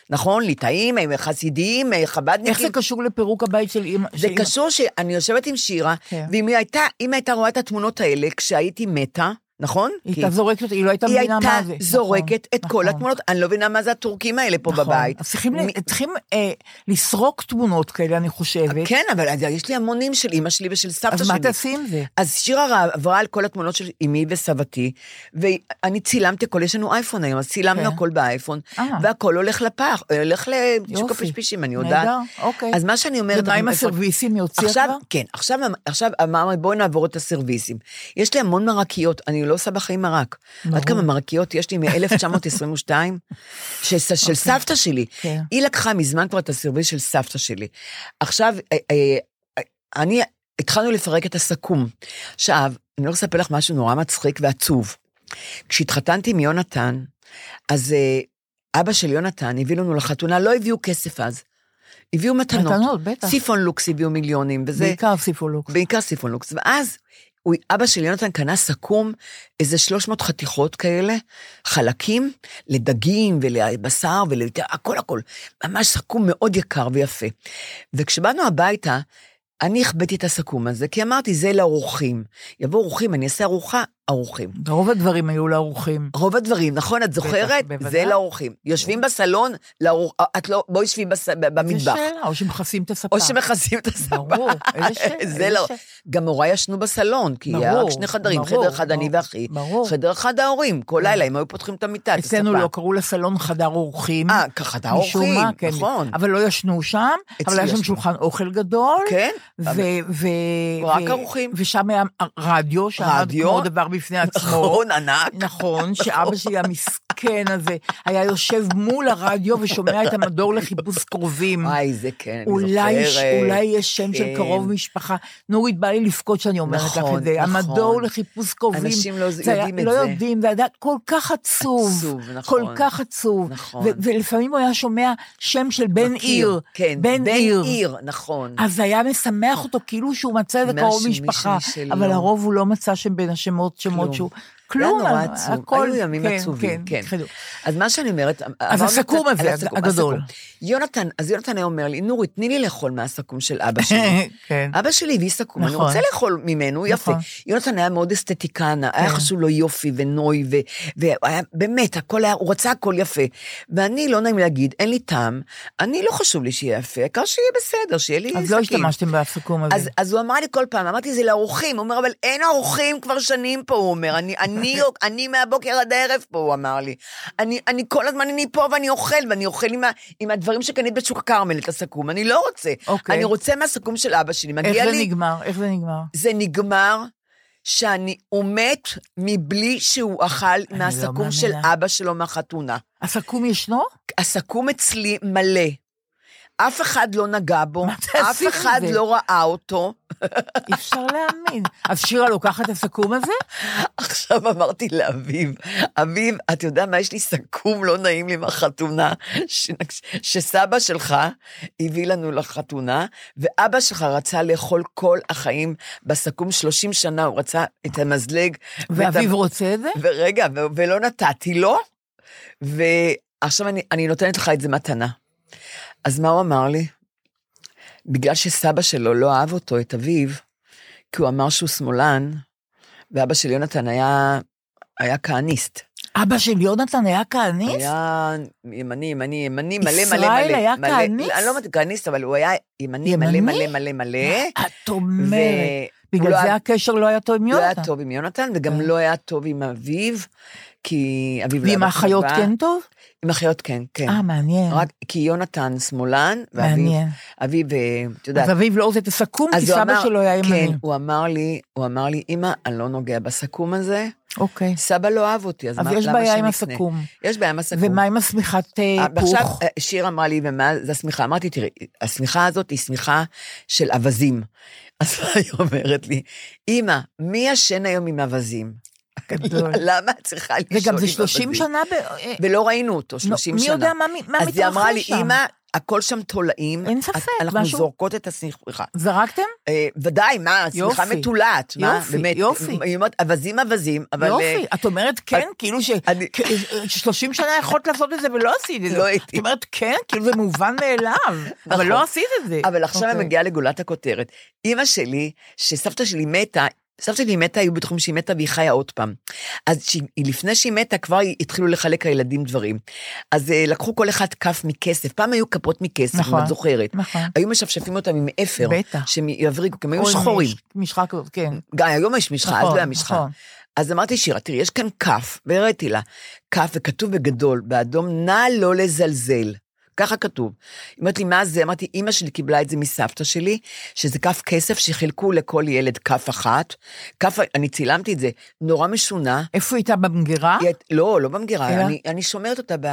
[SPEAKER 4] נכון? ליטאים, הם חסידים, חב"דניקים.
[SPEAKER 3] איך זה קשור לפירוק הבית של אימא?
[SPEAKER 4] זה? קשור שאני יושבת עם שירה,
[SPEAKER 3] כן.
[SPEAKER 4] ואם היא הייתה, הייתה רואה את התמונות האלה כשהייתי מתה, נכון?
[SPEAKER 3] היא הייתה זורקת היא לא הייתה
[SPEAKER 4] היא
[SPEAKER 3] מבינה
[SPEAKER 4] הייתה
[SPEAKER 3] מה זה.
[SPEAKER 4] זורקת
[SPEAKER 3] נכון,
[SPEAKER 4] את כל
[SPEAKER 3] נכון.
[SPEAKER 4] התמונות, אני לא מבינה מה זה הטורקים האלה פה
[SPEAKER 3] נכון.
[SPEAKER 4] בבית.
[SPEAKER 3] אז צריכים, אה, לסרוק תמונות כאלה, אני חושבת.
[SPEAKER 4] כן, אבל אז יש לי המונים של אימא שלי ושל סבתא
[SPEAKER 3] אז
[SPEAKER 4] שלי.
[SPEAKER 3] מה תעשי עם זה?
[SPEAKER 4] אז שירה עברה על כל התמונות של אמי וסבתי, ואני צילמתי הכל, יש לנו אייפון היום, אז צילמנו
[SPEAKER 3] כן.
[SPEAKER 4] הכל באייפון,
[SPEAKER 3] אה.
[SPEAKER 4] והכל הולך לפח, הולך לשוק. הפשפישים, אני יודעת.
[SPEAKER 3] אוקיי.
[SPEAKER 4] אז מה שאני אומרת...
[SPEAKER 3] ומה עם הסרוויסים, היא הוציאה כבר?
[SPEAKER 4] כן, עכשיו, אמרנו, בואי נעבור את הסרוויסים. יש לי המון מרקיות, אני לא עושה בחיים מרק. עד כמה מרקיות יש לי מ-1922, של, של סבתא שלי.
[SPEAKER 3] כן.
[SPEAKER 4] היא לקחה מזמן כבר את הסרוויס של סבתא שלי. עכשיו, אה, אה, אני, התחלנו לפרק את הסכו"ם. עכשיו, אני לא רוצה לספר לך משהו נורא מצחיק ועצוב. כשהתחתנתי עם יונתן, אז אה, אבא של יונתן הביא לנו לחתונה, לא הביאו כסף אז. הביאו מתנות.
[SPEAKER 3] מתנות, בטח.
[SPEAKER 4] סיפון לוקס הביאו מיליונים, וזה...
[SPEAKER 3] בעיקר סיפולוקס.
[SPEAKER 4] בעיקר סיפון לוקס. ואז הוא, אבא של יונתן קנה סכו"ם, איזה 300 חתיכות כאלה, חלקים, לדגים ולבשר ולהכל הכל. ממש סכו"ם מאוד יקר ויפה. וכשבאנו הביתה, אני החבאתי את הסכו"ם הזה, כי אמרתי, זה לאורחים. יבואו אורחים, אני אעשה ארוחה, אורחים.
[SPEAKER 3] רוב הדברים היו לאורחים.
[SPEAKER 4] רוב הדברים, נכון? את זוכרת?
[SPEAKER 3] בוודאי.
[SPEAKER 4] זה לאורחים. יושבים בסלון, לאור... את לא... בואי שבי בס... במטבח.
[SPEAKER 3] שאלה, או שמכסים את הספה.
[SPEAKER 4] או שמכסים את הספה.
[SPEAKER 3] ברור, איזה *laughs* שאלה,
[SPEAKER 4] זה
[SPEAKER 3] איזה
[SPEAKER 4] לא. גם הוריי ישנו בסלון, כי היה רק שני חדרים, חדר אחד אני ואחי,
[SPEAKER 3] ברור.
[SPEAKER 4] חדר אחד ההורים, כל
[SPEAKER 3] כן.
[SPEAKER 4] לילה הם היו פותחים את המיטה, את הספה.
[SPEAKER 3] אצלנו לא קראו לסלון חדר אורחים.
[SPEAKER 4] אה, כחדר
[SPEAKER 3] משום
[SPEAKER 4] אורחים,
[SPEAKER 3] כן.
[SPEAKER 4] נכון.
[SPEAKER 3] אבל לא ישנו שם, אבל היה שם. שולחן אוכל גדול.
[SPEAKER 4] כן,
[SPEAKER 3] ו- ו-
[SPEAKER 4] רק ארוחות.
[SPEAKER 3] ושם היה רדיו, שעמד. כמו דבר בפני עצמו.
[SPEAKER 4] נכון, ענק.
[SPEAKER 3] נכון, שאבא שלי המסכן כן הזה, היה יושב מול הרדיו ושומע את המדור לחיפוש קרובים.
[SPEAKER 4] וואי, זה כן, אני
[SPEAKER 3] אולי,
[SPEAKER 4] זוכרת.
[SPEAKER 3] אולי יש שם של
[SPEAKER 4] כן.
[SPEAKER 3] קרוב משפחה. נורית, בא לי לבכות שאני אומרת
[SPEAKER 4] נכון,
[SPEAKER 3] לך את זה.
[SPEAKER 4] נכון.
[SPEAKER 3] המדור לחיפוש קרובים.
[SPEAKER 4] אנשים לא יודעים את
[SPEAKER 3] לא
[SPEAKER 4] זה.
[SPEAKER 3] יודעים, זה היה כל כך עצוב.
[SPEAKER 4] עצוב, נכון.
[SPEAKER 3] כל כך עצוב.
[SPEAKER 4] נכון.
[SPEAKER 3] ולפעמים הוא היה שומע שם של בן
[SPEAKER 4] מכיר,
[SPEAKER 3] עיר.
[SPEAKER 4] כן,
[SPEAKER 3] בן עיר.
[SPEAKER 4] עיר, נכון.
[SPEAKER 3] אז היה משמח אותו כאילו שהוא מצא איזה קרוב משפחה. אבל לרוב הוא לא מצא שם בין השמות, שמות. שהוא...
[SPEAKER 4] זה היה
[SPEAKER 3] כלום,
[SPEAKER 4] נורא עצוב,
[SPEAKER 3] הכל,
[SPEAKER 4] היו ימים
[SPEAKER 3] כן,
[SPEAKER 4] עצובים, כן.
[SPEAKER 3] התחילו.
[SPEAKER 4] אז מה שאני אומרת...
[SPEAKER 3] אז
[SPEAKER 4] אמרנו
[SPEAKER 3] הסכו"ם הזה,
[SPEAKER 4] הסכו"ם,
[SPEAKER 3] הגדול.
[SPEAKER 4] הסכו"ם. יונתן, אז יונתן היה אומר לי, נורית, תני לי לאכול מהסכו"ם של אבא שלי. *laughs*
[SPEAKER 3] כן.
[SPEAKER 4] אבא שלי הביא סכו"ם, אני
[SPEAKER 3] נכון.
[SPEAKER 4] רוצה לאכול ממנו, יפה.
[SPEAKER 3] נכון.
[SPEAKER 4] יונתן היה מאוד אסתטיקן, היה
[SPEAKER 3] כן.
[SPEAKER 4] חשוב לו יופי ונוי, ו- והיה באמת, הכל היה, הוא רצה הכל יפה. ואני, לא נעים להגיד, אין לי טעם, אני לא חשוב לי שיהיה יפה, העיקר שיהיה בסדר, שיהיה לי
[SPEAKER 3] אז לא
[SPEAKER 4] סכין.
[SPEAKER 3] השתמשתם בסיכום הזה.
[SPEAKER 4] אז, אז הוא אמר לי כל פעם, אמרתי, זה לאורחים. הוא אומר, אבל אין אורחים כבר שנים פה, הוא אומר. אני, אני, אני מהבוקר עד הערב פה, הוא אמר לי. אני, אני כל הזמן אני פה ואני אוכל, ואני אוכל עם, ה, עם הדברים שקנית בשוק הכרמל, את הסכו"ם. אני לא רוצה.
[SPEAKER 3] אוקיי.
[SPEAKER 4] אני רוצה מהסכו"ם של אבא שלי,
[SPEAKER 3] איך
[SPEAKER 4] מגיע
[SPEAKER 3] זה
[SPEAKER 4] לי.
[SPEAKER 3] נגמר? איך זה נגמר?
[SPEAKER 4] זה נגמר שאני, הוא מת מבלי שהוא אכל
[SPEAKER 3] לא
[SPEAKER 4] מהסכו"ם של
[SPEAKER 3] מאמינה.
[SPEAKER 4] אבא שלו מהחתונה.
[SPEAKER 3] הסכו"ם ישנו?
[SPEAKER 4] הסכו"ם אצלי מלא. אף אחד לא נגע בו, אף אחד? לא ראה אותו.
[SPEAKER 3] אי אפשר להאמין. אז שירה לוקחת את הסכו"ם הזה?
[SPEAKER 4] עכשיו אמרתי לאביב, אביב, אתה יודע מה, יש לי סכו"ם לא נעים לי מהחתונה, ש... שסבא שלך הביא לנו לחתונה, ואבא שלך רצה לאכול כל החיים בסכו"ם 30 שנה, הוא רצה את המזלג. ואת
[SPEAKER 3] ואביב רוצה את זה?
[SPEAKER 4] ורגע, ו... ולא נתתי לו, ועכשיו אני, אני נותנת לך את זה מתנה. אז מה הוא אמר לי? בגלל שסבא שלו לא אהב אותו, את אביו, כי הוא אמר שהוא שמאלן, ואבא של יונתן היה, היה כהניסט.
[SPEAKER 3] אבא של יונתן היה כהניסט?
[SPEAKER 4] היה ימני, ימני, ימני, מלא, מלא, מלא.
[SPEAKER 3] ישראל היה כהניסט?
[SPEAKER 4] אני לא אומרת כהניסט, אבל הוא היה ימני, מלא,
[SPEAKER 3] ימני?
[SPEAKER 4] מלא, מלא, מלא.
[SPEAKER 3] את אומרת. בגלל
[SPEAKER 4] לא
[SPEAKER 3] זה הקשר לא היה טוב עם
[SPEAKER 4] לא היה
[SPEAKER 3] יונתן.
[SPEAKER 4] טוב עם יונתן, וגם
[SPEAKER 3] כן.
[SPEAKER 4] לא היה טוב עם אביו, כי אביו לא
[SPEAKER 3] ועם האחיות. כן טוב?
[SPEAKER 4] עם האחיות כן, כן.
[SPEAKER 3] אה, מעניין.
[SPEAKER 4] רק כי יונתן שמאלן,
[SPEAKER 3] מעניין.
[SPEAKER 4] אביו, אה, את יודעת,
[SPEAKER 3] אז אביב לא רוצה את הסכו"ם, כי
[SPEAKER 4] אז
[SPEAKER 3] סבא
[SPEAKER 4] אמר-
[SPEAKER 3] שלו היה ימני.
[SPEAKER 4] כן, הוא אמר לי, הוא אמר לי, אמא, אני לא נוגע בסכו"ם הזה,
[SPEAKER 3] אוקיי.
[SPEAKER 4] סבא לא אהב אותי, אז,
[SPEAKER 3] אז
[SPEAKER 4] מה,
[SPEAKER 3] יש
[SPEAKER 4] למה
[SPEAKER 3] בעיה עם? הסכו"ם.
[SPEAKER 4] יש בעיה עם הסכו"ם.
[SPEAKER 3] ומה עם השמיכת אה,
[SPEAKER 4] אה,
[SPEAKER 3] פוך?
[SPEAKER 4] אה, שיר אמרה לי, ומה זה השמיכה? אמרתי, תראי, השמיכה הזאת היא שמיכה של אווזים. *laughs* אז היא אומרת לי, אמא, מי ישן היום עם אווזים?
[SPEAKER 3] גדול. *laughs*
[SPEAKER 4] למה את צריכה עם
[SPEAKER 3] וגם? זה 30 שנה ב... אה,
[SPEAKER 4] ולא ראינו אותו, 30
[SPEAKER 3] מי
[SPEAKER 4] שנה.
[SPEAKER 3] יודע מה מ- מה
[SPEAKER 4] אז היא אמרה לי,
[SPEAKER 3] מתרחש שם?
[SPEAKER 4] אמא, הכל שם תולעים.
[SPEAKER 3] אין ספק,
[SPEAKER 4] אנחנו
[SPEAKER 3] משהו-
[SPEAKER 4] זורקות את השמיכה.
[SPEAKER 3] זרקתם?
[SPEAKER 4] אה, ודאי, מה, השמיכה
[SPEAKER 3] יופי.
[SPEAKER 4] מתולעת. מה,
[SPEAKER 3] יופי,
[SPEAKER 4] באמת,
[SPEAKER 3] יופי.
[SPEAKER 4] היא אומרת, אווזים אווזים, אבל... אה,
[SPEAKER 3] יופי, את אומרת כן, כאילו
[SPEAKER 4] אני-
[SPEAKER 3] ש-30 שנה יכולת לעשות את זה ולא עשית את זה.
[SPEAKER 4] לא הייתי.
[SPEAKER 3] את אומרת כן, כאילו זה מובן מאליו, אבל
[SPEAKER 4] נכון.
[SPEAKER 3] לא עשית את זה.
[SPEAKER 4] אבל עכשיו אני
[SPEAKER 3] אוקיי.
[SPEAKER 4] מגיעה לגולת הכותרת. אימא שלי, שסבתא שלי מתה, סבתא שלי מתה, היו בטוחים שהיא מתה והיא חיה עוד פעם. אז שהיא- לפני שהיא מתה, כבר התחילו לחלק הילדים דברים. אז אה, לקחו כל אחד כף מכסף. פעם היו כפות מכסף,
[SPEAKER 3] נכון,
[SPEAKER 4] אם את זוכרת.
[SPEAKER 3] נכון.
[SPEAKER 4] היו משפשפים אותם עם אפר.
[SPEAKER 3] בטח.
[SPEAKER 4] שהם יבריגו, כי הם היו שחורים.
[SPEAKER 3] מש- משחה כזאת, כן.
[SPEAKER 4] גם היום יש משחה, אז
[SPEAKER 3] נכון,
[SPEAKER 4] לא היה משחה.
[SPEAKER 3] נכון.
[SPEAKER 4] אז אמרתי, שירה, תראי, יש כאן כף, והראיתי לה, כף, וכתוב בגדול, באדום, נא לא לזלזל. ככה כתוב. היא אומרת לי, מה זה? אמרתי, אימא שלי קיבלה את זה מסבתא שלי, שזה כף כסף שחילקו לכל ילד כף אחת. כף, אני צילמתי את זה, נורא משונה.
[SPEAKER 3] איפה היא הייתה במגירה?
[SPEAKER 4] היא, לא, לא במגירה,
[SPEAKER 3] אלא?
[SPEAKER 4] אני, אני שומרת אותה ב,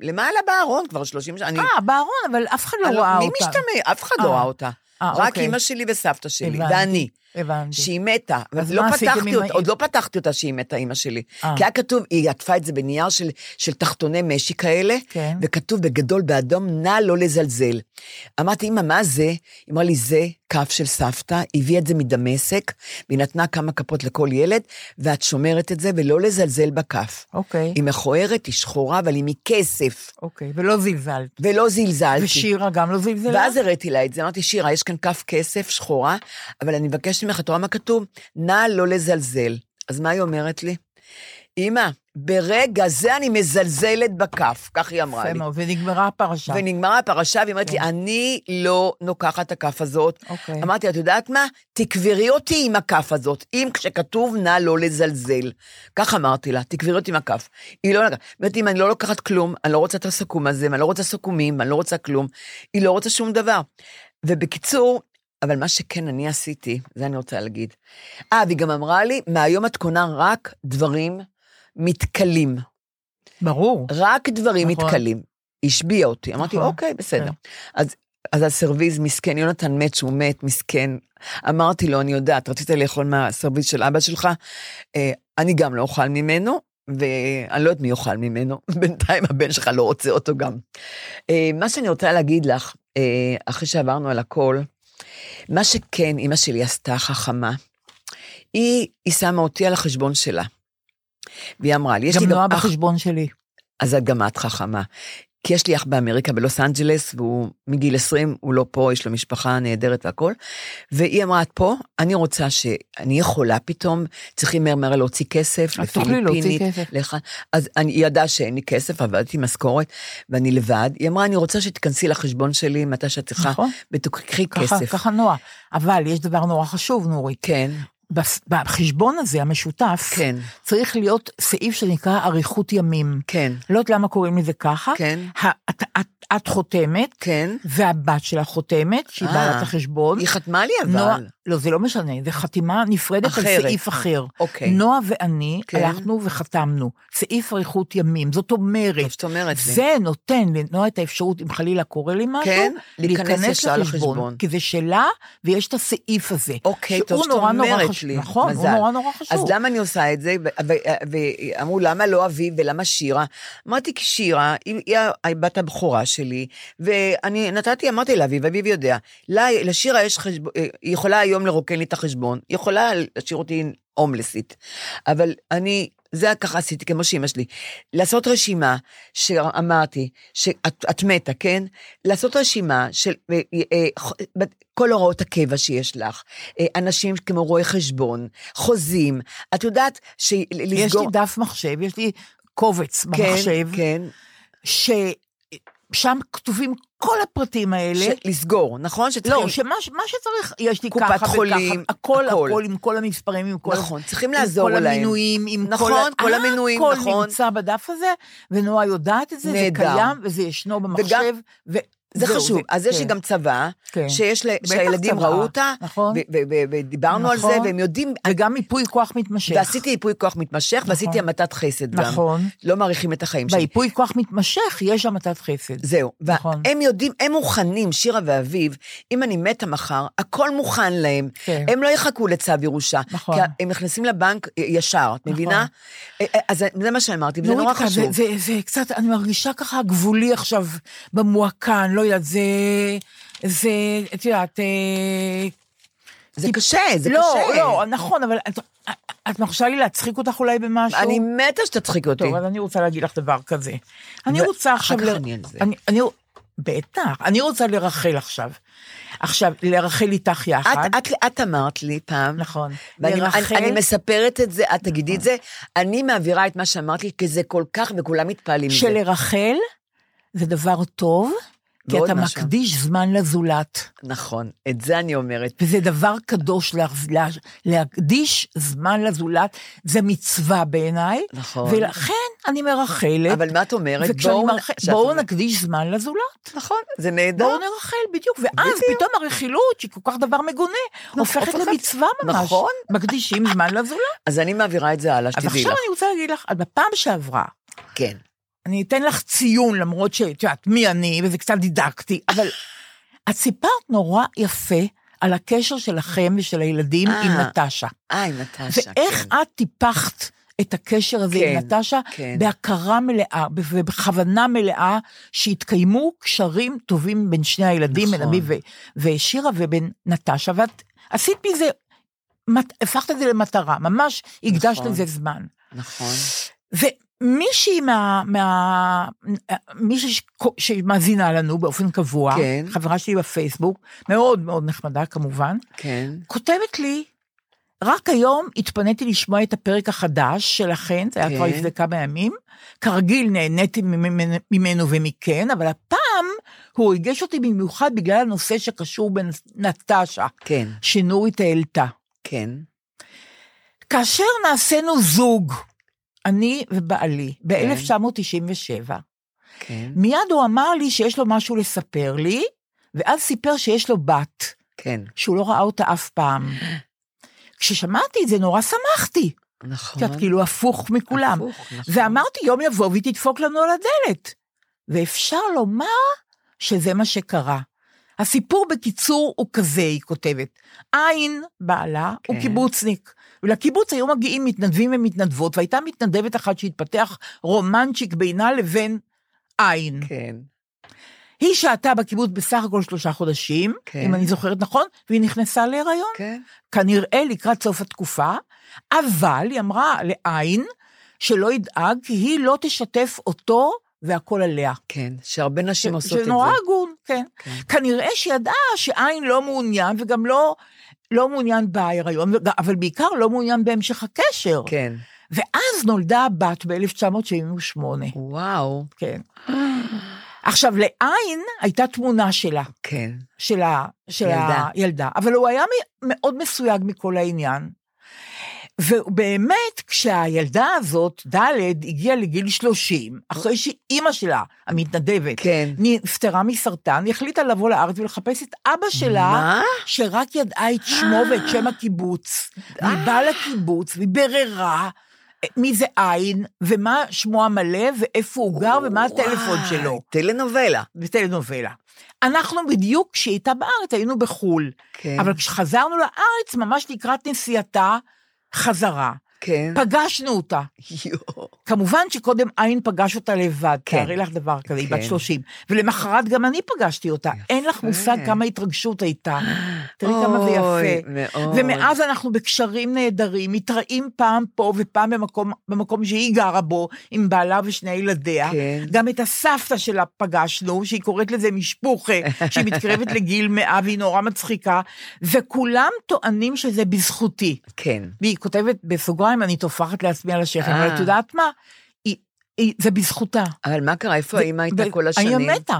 [SPEAKER 4] למעלה בארון כבר 30 שנה.
[SPEAKER 3] אה, בארון, אבל אף אחד לא
[SPEAKER 4] אני
[SPEAKER 3] ראה
[SPEAKER 4] מי
[SPEAKER 3] אותה.
[SPEAKER 4] משתמע? אף אחד
[SPEAKER 3] אה.
[SPEAKER 4] לא ראה אותה.
[SPEAKER 3] אה,
[SPEAKER 4] רק
[SPEAKER 3] אוקיי.
[SPEAKER 4] אימא שלי וסבתא שלי,
[SPEAKER 3] הבנתי.
[SPEAKER 4] ואני.
[SPEAKER 3] הבנתי.
[SPEAKER 4] שהיא מתה,
[SPEAKER 3] אז
[SPEAKER 4] ולא
[SPEAKER 3] מה עשיתם
[SPEAKER 4] פתחתי
[SPEAKER 3] עם
[SPEAKER 4] אותה, עוד לא פתחתי אותה שהיא מתה, אימא שלי.
[SPEAKER 3] אה.
[SPEAKER 4] כי היה כתוב, היא עטפה את זה בנייר של, של תחתוני משי כאלה,
[SPEAKER 3] כן.
[SPEAKER 4] וכתוב בגדול באדום, נא לא לזלזל. אמרתי, אמא, מה זה? היא אמרה לי, זה כף של סבתא, הביאה את זה מדמשק, והיא נתנה כמה כפות לכל ילד, ואת שומרת את זה, ולא לזלזל בכף.
[SPEAKER 3] אוקיי,
[SPEAKER 4] היא מכוערת, היא שחורה, אבל היא מכסף,
[SPEAKER 3] אוקיי, ולא זלזלת.
[SPEAKER 4] ולא זלזלתי.
[SPEAKER 3] ושירה גם לא זלזלה?
[SPEAKER 4] ואז הראיתי לה את זה, אמרתי, שירה, יש כאן כף כסף שחורה, אבל אני מבקשת ממך, את רואה מה כתוב? נא לא לזלזל. אז מה היא אומרת לי? אמא, ברגע זה אני מזלזלת בכף, כך היא אמרה
[SPEAKER 3] יפה
[SPEAKER 4] לי.
[SPEAKER 3] מאוד, ונגמרה הפרשה.
[SPEAKER 4] ונגמרה הפרשה, והיא אומרת לי, אני לא נוקחת את הכף הזאת.
[SPEAKER 3] אוקיי.
[SPEAKER 4] אמרתי, את יודעת מה? תקברי אותי עם הכף הזאת, אם כשכתוב נא לא לזלזל. כך אמרתי לה, תקברי אותי עם הכף. היא לא לקחה. אומרת לי, אם אני לא לוקחת כלום, אני לא רוצה את הסכו"ם הזה, אני לא רוצה סכו"מים, אני לא רוצה כלום. היא לא רוצה שום דבר. ובקיצור, אבל מה שכן אני עשיתי, זה אני רוצה להגיד. אה, והיא גם אמרה לי, מהיום את קונה רק דברים מתכלים.
[SPEAKER 3] ברור.
[SPEAKER 4] רק דברים
[SPEAKER 3] נכון.
[SPEAKER 4] מתכלים. השביע אותי, אמרתי,
[SPEAKER 3] נכון,
[SPEAKER 4] אוקיי, בסדר.
[SPEAKER 3] כן.
[SPEAKER 4] אז, אז הסרוויז מסכן, יונתן מת שהוא מת, מסכן. אמרתי לו, אני יודעת, רצית לאכול מהסרוויז של אבא שלך, אה, אני גם לא אוכל ממנו, ואני לא יודעת מי יאכל ממנו, *laughs* בינתיים הבן שלך לא רוצה אותו גם. אה, מה שאני רוצה להגיד לך, אה, אחרי שעברנו על הכל, מה שכן אימא שלי עשתה חכמה, היא, היא שמה אותי על החשבון שלה. והיא אמרה לי, יש לי
[SPEAKER 3] גם
[SPEAKER 4] גם
[SPEAKER 3] נועה
[SPEAKER 4] אח
[SPEAKER 3] בחשבון שלי.
[SPEAKER 4] אז את גם את חכמה. כי יש לי אח באמריקה, בלוס אנג'לס, והוא מגיל 20, הוא לא פה, יש לו משפחה נהדרת והכול. והיא אמרה, את פה, אני רוצה שאני יכולה פתאום, צריכים מהר מהר להוציא כסף,
[SPEAKER 3] כסף.
[SPEAKER 4] לך. אז אני, היא ידעה שאין לי כסף, עבדתי משכורת, ואני לבד. היא אמרה, אני רוצה שתיכנסי לחשבון שלי מתי שאת צריכה,
[SPEAKER 3] נכון.
[SPEAKER 4] ותקחי כסף.
[SPEAKER 3] ככה נועה. אבל יש דבר נורא חשוב, נורית.
[SPEAKER 4] כן,
[SPEAKER 3] בחשבון הזה, המשותף,
[SPEAKER 4] כן,
[SPEAKER 3] צריך להיות סעיף שנקרא אריכות ימים.
[SPEAKER 4] כן,
[SPEAKER 3] לא יודעת למה קוראים לזה ככה.
[SPEAKER 4] כן.
[SPEAKER 3] ה- את, את, את חותמת,
[SPEAKER 4] כן.
[SPEAKER 3] והבת שלה חותמת, שהיא
[SPEAKER 4] אה,
[SPEAKER 3] בעלת החשבון.
[SPEAKER 4] היא חתמה לי
[SPEAKER 3] נועה,
[SPEAKER 4] אבל.
[SPEAKER 3] לא, זה לא משנה, זה חתימה נפרדת על
[SPEAKER 4] אחרת.
[SPEAKER 3] סעיף אחר.
[SPEAKER 4] אוקיי.
[SPEAKER 3] נועה ואני
[SPEAKER 4] כן.
[SPEAKER 3] הלכנו וחתמנו, סעיף אריכות ימים. זאת אומרת,
[SPEAKER 4] שאת אומרת לי.
[SPEAKER 3] זה נותן לנועה את האפשרות, אם חלילה קורה לי משהו,
[SPEAKER 4] כן, להיכנס לחשבון.
[SPEAKER 3] כי זה שלה, ויש את הסעיף הזה.
[SPEAKER 4] אוקיי, טוב
[SPEAKER 3] שהוא
[SPEAKER 4] שאת
[SPEAKER 3] נורא
[SPEAKER 4] אומרת
[SPEAKER 3] חשוב.
[SPEAKER 4] לי.
[SPEAKER 3] נכון, הוא
[SPEAKER 4] מזל.
[SPEAKER 3] נורא נורא חשוב.
[SPEAKER 4] אז למה אני עושה את זה? ו- ו- ואמרו, למה לא אביב ולמה שירה? אמרתי, כי שירה, היא, היא הבת הבכורה שלי, ואני נתתי, אמרתי לאביב, אביב יודע, לשירה יש חשבון, היא יכולה היום לרוקן לי את החשבון, יכולה להשאיר אותי הומלסית, אבל אני... זה ככה עשיתי, כמו שאימא שלי. לעשות רשימה, שאמרתי, שאת את מתה, כן? לעשות רשימה של אה, אה, אה, כל הוראות הקבע שיש לך, אנשים כמו רואי חשבון, חוזים, את יודעת שלסגור...
[SPEAKER 3] יש לי דף מחשב, יש לי קובץ במחשב,
[SPEAKER 4] כן,
[SPEAKER 3] ששם כתובים כל הפרטים האלה.
[SPEAKER 4] כן. לסגור, נכון? שצריכים...
[SPEAKER 3] לא, שמה מה שצריך, יש לי
[SPEAKER 4] קופת
[SPEAKER 3] ככה
[SPEAKER 4] חולים,
[SPEAKER 3] וככה, הכל,
[SPEAKER 4] הכל.
[SPEAKER 3] הכל, עם כל המספרים, עם כל...
[SPEAKER 4] נכון, צריכים
[SPEAKER 3] עם
[SPEAKER 4] לעזור
[SPEAKER 3] כל
[SPEAKER 4] להם.
[SPEAKER 3] המינויים, עם
[SPEAKER 4] נכון,
[SPEAKER 3] כל...
[SPEAKER 4] כל המינויים,
[SPEAKER 3] הכל
[SPEAKER 4] נכון.
[SPEAKER 3] נמצא בדף הזה, ונועה יודעת את זה, זה
[SPEAKER 4] נהדר.
[SPEAKER 3] קיים, וזה ישנו במחשב, ו...
[SPEAKER 4] זה
[SPEAKER 3] זהו,
[SPEAKER 4] חשוב. אז יש לי
[SPEAKER 3] כן.
[SPEAKER 4] גם צבא,
[SPEAKER 3] כן.
[SPEAKER 4] שיש ל- שהילדים
[SPEAKER 3] צבא,
[SPEAKER 4] ראו אותה,
[SPEAKER 3] נכון.
[SPEAKER 4] ודיברנו על זה,
[SPEAKER 3] נכון.
[SPEAKER 4] והם יודעים...
[SPEAKER 3] וגם מיפוי כוח מתמשך.
[SPEAKER 4] ועשיתי ייפוי כוח מתמשך, ועשיתי המתת חסד גם.
[SPEAKER 3] נכון.
[SPEAKER 4] לא מעריכים את החיים שלי.
[SPEAKER 3] בייפוי כוח מתמשך יש המתת חסד.
[SPEAKER 4] זהו,
[SPEAKER 3] נכון.
[SPEAKER 4] והם יודעים, הם מוכנים, שירה ואביב, אם אני מתה מחר, הכל מוכן להם.
[SPEAKER 3] כן.
[SPEAKER 4] הם לא יחכו לצו ירושה.
[SPEAKER 3] נכון.
[SPEAKER 4] כי הם נכנסים לבנק אה, ישר, את מבינה? אה, אה, אז זה מה שאמרתי, וזה נורא
[SPEAKER 3] זה,
[SPEAKER 4] חשוב.
[SPEAKER 3] זה, זה קצת, אני מרגישה ככה גבולי עכשיו במועקן, לא יודעת, זה, זה, את יודעת, אה,
[SPEAKER 4] זה קשה, זה
[SPEAKER 3] לא,
[SPEAKER 4] קשה.
[SPEAKER 3] לא, נכון, אבל את, את מרשה לי להצחיק אותך אולי במשהו?
[SPEAKER 4] אני מתה שתצחיק אותי.
[SPEAKER 3] טוב, אז אני רוצה להגיד לך דבר כזה. אני רוצה עכשיו...
[SPEAKER 4] אחר כך
[SPEAKER 3] ל-
[SPEAKER 4] אני על זה.
[SPEAKER 3] אני, אני, בטח, אני רוצה לרחל עכשיו. עכשיו, לרחל איתך יחד.
[SPEAKER 4] את, את, את אמרת לי פעם,
[SPEAKER 3] נכון.
[SPEAKER 4] ואני
[SPEAKER 3] לרחל-
[SPEAKER 4] אני, אני מספרת את זה, את תגידי את זה, אני מעבירה את מה שאמרת לי, כי זה כל כך, וכולם מתפעלים מזה.
[SPEAKER 3] שלרחל זה דבר טוב, כי אתה
[SPEAKER 4] משהו.
[SPEAKER 3] מקדיש זמן לזולת.
[SPEAKER 4] נכון, את זה אני אומרת.
[SPEAKER 3] וזה דבר קדוש לה, לה, להקדיש זמן לזולת, זה מצווה בעיניי,
[SPEAKER 4] נכון.
[SPEAKER 3] ולכן אני מרחלת.
[SPEAKER 4] אבל מה את אומרת? בואו-
[SPEAKER 3] מרח...
[SPEAKER 4] אומרת-
[SPEAKER 3] נקדיש זמן לזולת.
[SPEAKER 4] נכון, זה נהדר.
[SPEAKER 3] בואו נרחל, בדיוק. ואז
[SPEAKER 4] בדיוק.
[SPEAKER 3] פתאום הרכילות, שהיא כל כך דבר מגונה, הופכת
[SPEAKER 4] הופכת-
[SPEAKER 3] למצווה ממש.
[SPEAKER 4] נכון.
[SPEAKER 3] מקדישים זמן לזולת.
[SPEAKER 4] אז אני מעבירה את זה הלאה,
[SPEAKER 3] אז
[SPEAKER 4] שתדעי
[SPEAKER 3] עכשיו
[SPEAKER 4] לך.
[SPEAKER 3] אני רוצה להגיד לך, בפעם שעברה,
[SPEAKER 4] כן.
[SPEAKER 3] אני אתן לך ציון, למרות שאת יודעת מי אני, וזה קצת דידקטי, אבל את סיפרת נורא יפה על הקשר שלכם ושל הילדים
[SPEAKER 4] אה,
[SPEAKER 3] עם נטשה.
[SPEAKER 4] אה, עם נטשה,
[SPEAKER 3] ואיך
[SPEAKER 4] כן.
[SPEAKER 3] את טיפחת את הקשר הזה
[SPEAKER 4] כן,
[SPEAKER 3] עם נטשה,
[SPEAKER 4] כן.
[SPEAKER 3] בהכרה מלאה ובכוונה מלאה, שהתקיימו קשרים טובים בין שני הילדים, בין
[SPEAKER 4] נכון.
[SPEAKER 3] אביב ו- ושירה ובין נטשה, ואת עשית מזה, הפכת את זה למטרה, ממש הקדשת
[SPEAKER 4] נכון.
[SPEAKER 3] לזה זמן.
[SPEAKER 4] נכון.
[SPEAKER 3] ומישהי מה... מה מישהי ש- שמאזינה לנו באופן קבוע,
[SPEAKER 4] כן.
[SPEAKER 3] חברה שלי בפייסבוק, מאוד מאוד נחמדה כמובן,
[SPEAKER 4] כן.
[SPEAKER 3] כותבת לי, רק היום התפניתי לשמוע את הפרק החדש שלכן, זה היה כבר
[SPEAKER 4] כן.
[SPEAKER 3] לפני כמה ימים, כרגיל נהניתי ממנו, ממנו ומכן, אבל הפעם הוא ריגש אותי במיוחד בגלל הנושא שקשור בנטשה,
[SPEAKER 4] כן.
[SPEAKER 3] שנורית העלתה.
[SPEAKER 4] כן.
[SPEAKER 3] כאשר נעשינו זוג, אני ובעלי, ב-1997,
[SPEAKER 4] כן.
[SPEAKER 3] מיד הוא אמר לי שיש לו משהו לספר לי, ואז סיפר שיש לו בת,
[SPEAKER 4] כן.
[SPEAKER 3] שהוא לא ראה אותה אף פעם. כששמעתי את זה נורא שמחתי.
[SPEAKER 4] נכון.
[SPEAKER 3] את כאילו הפוך מכולם.
[SPEAKER 4] הפוך, נכון.
[SPEAKER 3] ואמרתי, יום יבוא והיא תדפוק לנו על הדלת. ואפשר לומר שזה מה שקרה. הסיפור בקיצור הוא כזה, היא כותבת. עין, בעלה, הוא
[SPEAKER 4] כן.
[SPEAKER 3] קיבוצניק. ולקיבוץ היו מגיעים מתנדבים ומתנדבות, והייתה מתנדבת אחת שהתפתח רומנצ'יק בינה לבין עין.
[SPEAKER 4] כן,
[SPEAKER 3] היא שהתה בקיבוץ בסך הכל שלושה חודשים,
[SPEAKER 4] כן.
[SPEAKER 3] אם אני זוכרת נכון, והיא נכנסה להיריון.
[SPEAKER 4] כן.
[SPEAKER 3] כנראה לקראת סוף התקופה, אבל היא אמרה לעין שלא ידאג, כי היא לא תשתף אותו והכל עליה.
[SPEAKER 4] כן, שהרבה נשים עושות את זה.
[SPEAKER 3] שנורא הגון, כן.
[SPEAKER 4] כן.
[SPEAKER 3] כנראה שידעה שעין לא מעוניין, וגם לא, לא מעוניין בהיריון, אבל בעיקר לא מעוניין בהמשך הקשר.
[SPEAKER 4] כן.
[SPEAKER 3] ואז נולדה הבת ב-1978,
[SPEAKER 4] וואו,
[SPEAKER 3] כן. עכשיו, לעין הייתה תמונה שלה.
[SPEAKER 4] כן.
[SPEAKER 3] של, ה, של
[SPEAKER 4] ילדה.
[SPEAKER 3] הילדה, אבל הוא היה מאוד מסויג מכל העניין. ובאמת, כשהילדה הזאת, ד', הגיעה לגיל 30, אחרי שאימא שלה, המתנדבת,
[SPEAKER 4] כן.
[SPEAKER 3] נפטרה מסרטן, היא החליטה לבוא לארץ ולחפש את אבא שלה,
[SPEAKER 4] מה?
[SPEAKER 3] שרק ידעה את שמו ואת שם הקיבוץ. והיא באה לקיבוץ, והיא ביררה מי זה עין, ומה שמו המלא, ואיפה הוא גר, ומה הטלפון שלו.
[SPEAKER 4] טלנובלה.
[SPEAKER 3] בטלנובלה. אנחנו בדיוק כשהיא הייתה בארץ היינו בחו"ל,
[SPEAKER 4] כן.
[SPEAKER 3] אבל כשחזרנו לארץ, ממש לקראת נסיעתה, חזרה.
[SPEAKER 4] כן.
[SPEAKER 3] פגשנו אותה.
[SPEAKER 4] יואו.
[SPEAKER 3] כמובן שקודם עין פגש אותה לבד,
[SPEAKER 4] כן.
[SPEAKER 3] תארי לך דבר כזה, היא בת
[SPEAKER 4] כן.
[SPEAKER 3] 30. ולמחרת גם אני פגשתי אותה. אין לך מושג כמה התרגשות הייתה. תראי כמה זה
[SPEAKER 4] אוי,
[SPEAKER 3] יפה.
[SPEAKER 4] מאוד.
[SPEAKER 3] ומאז אנחנו בקשרים נהדרים, מתראים פעם פה ופעם במקום, במקום שהיא גרה בו, עם בעלה ושני ילדיה.
[SPEAKER 4] כן.
[SPEAKER 3] גם את הסבתא שלה פגשנו, שהיא קוראת לזה משפוחה, שהיא מתקרבת לגיל מאה והיא נורא מצחיקה, וכולם טוענים שזה בזכותי.
[SPEAKER 4] כן.
[SPEAKER 3] והיא כותבת בסוגריים, אני טופחת לעצמי על השכם,
[SPEAKER 4] אה.
[SPEAKER 3] אבל את יודעת מה? היא, היא, זה בזכותה.
[SPEAKER 4] אבל מה קרה? איפה האמא הייתה כל השנים?
[SPEAKER 3] האמא מתה.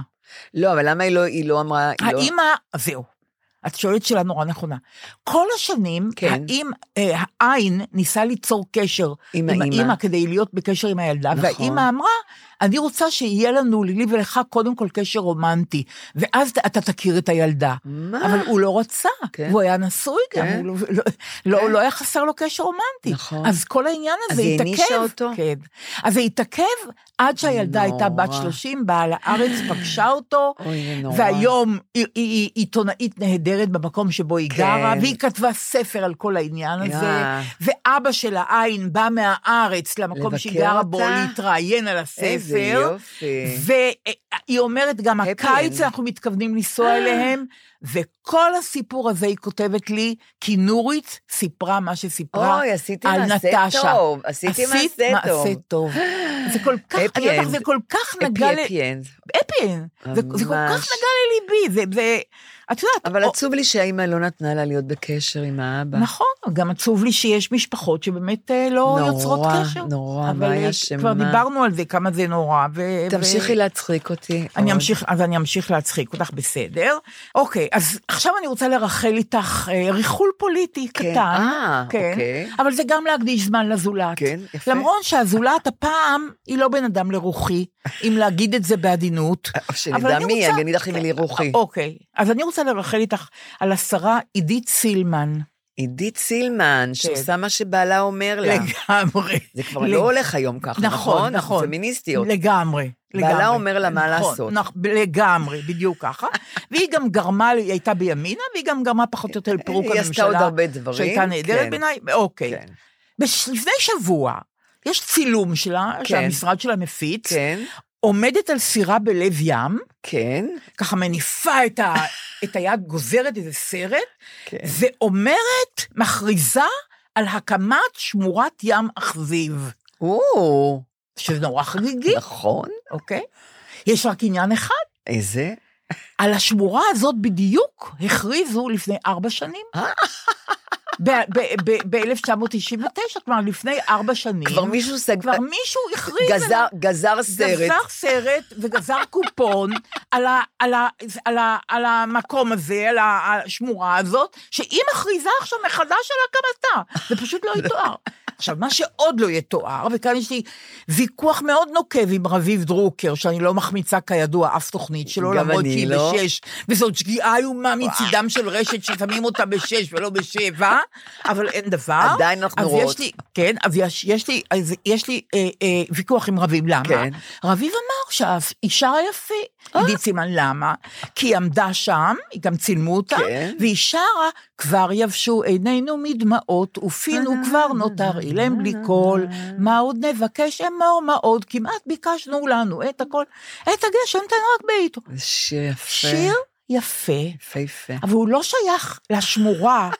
[SPEAKER 4] לא, אבל למה היא לא, היא לא אמרה... היא לא-
[SPEAKER 3] האמא, זהו. את שואלת שאלה נורא נכונה. כל השנים,
[SPEAKER 4] כן.
[SPEAKER 3] האם אה, העין ניסה ליצור קשר
[SPEAKER 4] עם
[SPEAKER 3] עם.
[SPEAKER 4] האמא
[SPEAKER 3] כדי להיות בקשר עם הילדה,
[SPEAKER 4] נכון.
[SPEAKER 3] והאימא אמרה, אני רוצה שיהיה לנו, לי ולך, קודם כל קשר רומנטי, ואז אתה תכיר את הילדה.
[SPEAKER 4] מה?
[SPEAKER 3] אבל הוא לא רצה,
[SPEAKER 4] כן.
[SPEAKER 3] והוא היה נשוי גם,
[SPEAKER 4] כן.
[SPEAKER 3] הוא לא, לא, לא,
[SPEAKER 4] כן.
[SPEAKER 3] לא היה חסר לו קשר רומנטי.
[SPEAKER 4] נכון.
[SPEAKER 3] אז כל העניין
[SPEAKER 4] אז
[SPEAKER 3] הזה
[SPEAKER 4] היא
[SPEAKER 3] התעכב.
[SPEAKER 4] הענישה אותו?
[SPEAKER 3] כן. אז זה התעכב עד שהילדה הייתה בת
[SPEAKER 4] נורא.
[SPEAKER 3] 30, באה לארץ, פגשה אותו,
[SPEAKER 4] אוי, נורא.
[SPEAKER 3] והיום היא, היא, היא עיתונאית נהדרת במקום שבו היא
[SPEAKER 4] כן.
[SPEAKER 3] גרה, והיא כתבה ספר על כל העניין הזה,
[SPEAKER 4] אה.
[SPEAKER 3] ואבא שלה, עין, בא מהארץ למקום שהיא גרה בו? להתראיין על הספר.
[SPEAKER 4] יופי.
[SPEAKER 3] והיא אומרת, גם הקיץ. אנחנו מתכוונים לנסוע אליהם, וכל הסיפור הזה, היא כותבת לי, כי נורית סיפרה מה שסיפרה
[SPEAKER 4] אוי, עשיתי
[SPEAKER 3] על
[SPEAKER 4] מעשה
[SPEAKER 3] נטשה.
[SPEAKER 4] טוב. עשיתי
[SPEAKER 3] עשית
[SPEAKER 4] מעשה טוב.
[SPEAKER 3] מעשה טוב. זה כל כך, אני
[SPEAKER 4] end.
[SPEAKER 3] זה כל כך נגע ל...
[SPEAKER 4] אפי אנד.
[SPEAKER 3] אפי, זה, זה כל כך. נגע לליבי, זה, זה, את יודעת,
[SPEAKER 4] אבל
[SPEAKER 3] או-
[SPEAKER 4] עצוב לי שהאימא לא נתנה לה להיות בקשר עם האבא.
[SPEAKER 3] נכון, גם עצוב לי שיש משפחות שבאמת אה, לא
[SPEAKER 4] נורא,
[SPEAKER 3] יוצרות קשר.
[SPEAKER 4] נורא,
[SPEAKER 3] אבל
[SPEAKER 4] מה
[SPEAKER 3] אה,
[SPEAKER 4] אשמה?
[SPEAKER 3] כבר דיברנו על זה, כמה זה נורא. ו-
[SPEAKER 4] תמשיכי
[SPEAKER 3] ו-
[SPEAKER 4] להצחיק אותי.
[SPEAKER 3] אני. אמשיך, אז אני אמשיך להצחיק אותך, בסדר. אוקיי, אז עכשיו אני רוצה לרחל איתך אה, ריחול פוליטי
[SPEAKER 4] כן,
[SPEAKER 3] קטן.
[SPEAKER 4] אה,
[SPEAKER 3] כן,
[SPEAKER 4] אוקיי.
[SPEAKER 3] אבל זה גם להקדיש זמן לזולת.
[SPEAKER 4] כן, יפה.
[SPEAKER 3] למרות שהזולת *laughs* הפעם היא לא בן אדם לרוחי, אם להגיד את זה בעדינות. אבל
[SPEAKER 4] שנדע מי, אני אגיד לך אם היא רוחי.
[SPEAKER 3] אוקיי, אז אני רוצה לרחל איתך על השרה עידית סילמן.
[SPEAKER 4] עידית סילמן, שעושה מה שבעלה אומר לה.
[SPEAKER 3] לגמרי.
[SPEAKER 4] זה כבר לא הולך היום ככה,
[SPEAKER 3] נכון,
[SPEAKER 4] נכון?
[SPEAKER 3] נכון.
[SPEAKER 4] פמיניסטיות.
[SPEAKER 3] לגמרי.
[SPEAKER 4] בעלה
[SPEAKER 3] לגמרי.
[SPEAKER 4] אומר לה מה
[SPEAKER 3] נכון,
[SPEAKER 4] לעשות.
[SPEAKER 3] נכ- לגמרי, בדיוק ככה. *laughs* והיא גם גרמה, היא הייתה בימינה, והיא גם גרמה פחות או יותר לפירוק
[SPEAKER 4] היא
[SPEAKER 3] הממשלה.
[SPEAKER 4] עשתה עוד הרבה דברים,
[SPEAKER 3] שהייתה נהדרת
[SPEAKER 4] כן.
[SPEAKER 3] בעיניי, אוקיי.
[SPEAKER 4] כן.
[SPEAKER 3] לפני שבוע, יש צילום שלה, שהמשרד שלה מפיץ,
[SPEAKER 4] כן,
[SPEAKER 3] עומדת על סירה בלב ים,
[SPEAKER 4] כן,
[SPEAKER 3] ככה מניפה את, ה, *laughs* את היד, גוזרת איזה סרט,
[SPEAKER 4] כן.
[SPEAKER 3] ואומרת, מכריזה על הקמת שמורת ים אכזיב,
[SPEAKER 4] או,
[SPEAKER 3] שזה נורא חגיגי,
[SPEAKER 4] נכון.
[SPEAKER 3] אוקיי? יש רק עניין אחד,
[SPEAKER 4] איזה?
[SPEAKER 3] על השמורה הזאת בדיוק הכריזו לפני ארבע שנים. ב-1999, כלומר לפני ארבע שנים.
[SPEAKER 4] כבר מישהו סג...
[SPEAKER 3] כבר מישהו הכריז... על-
[SPEAKER 4] גזר, גזר סרט.
[SPEAKER 3] גזר סרט וגזר קופון על, ה, על, ה, על, ה, על המקום הזה, על השמורה הזאת, שהיא מכריזה עכשיו מחדש על הקמתה. זה פשוט לא *laughs* יתואר. עכשיו, מה שעוד לא יתואר, וכאן יש לי ויכוח מאוד נוקב עם רביב דרוקר, שאני לא מחמיצה כידוע אף תוכנית שלו, למרות שהיא
[SPEAKER 4] לא.
[SPEAKER 3] בשש, וזאת שגיאה איומה מצידם של רשת ששמים אותה בשש ולא בשבע, אבל אין דבר.
[SPEAKER 4] עדיין אנחנו
[SPEAKER 3] אז
[SPEAKER 4] רואות.
[SPEAKER 3] יש לי, כן, אז יש, יש לי, אז יש לי אה, אה, ויכוח עם רביב, למה?
[SPEAKER 4] כן.
[SPEAKER 3] רביב אמר שהיא שרה יפה.
[SPEAKER 4] אה.
[SPEAKER 3] עידית סימן, למה? כי היא עמדה שם, גם צילמו אותה,
[SPEAKER 4] כן.
[SPEAKER 3] והיא שרה, כבר יבשו עינינו מדמעות, ופינו כבר נותר אילם בלי קול, מה עוד נבקש אמור, מה עוד, כמעט ביקשנו לנו את הכל, את הגשם תן רק בעיתו.
[SPEAKER 4] שיר יפה.
[SPEAKER 3] שיר יפה,
[SPEAKER 4] יפהפה.
[SPEAKER 3] אבל הוא לא שייך לשמורה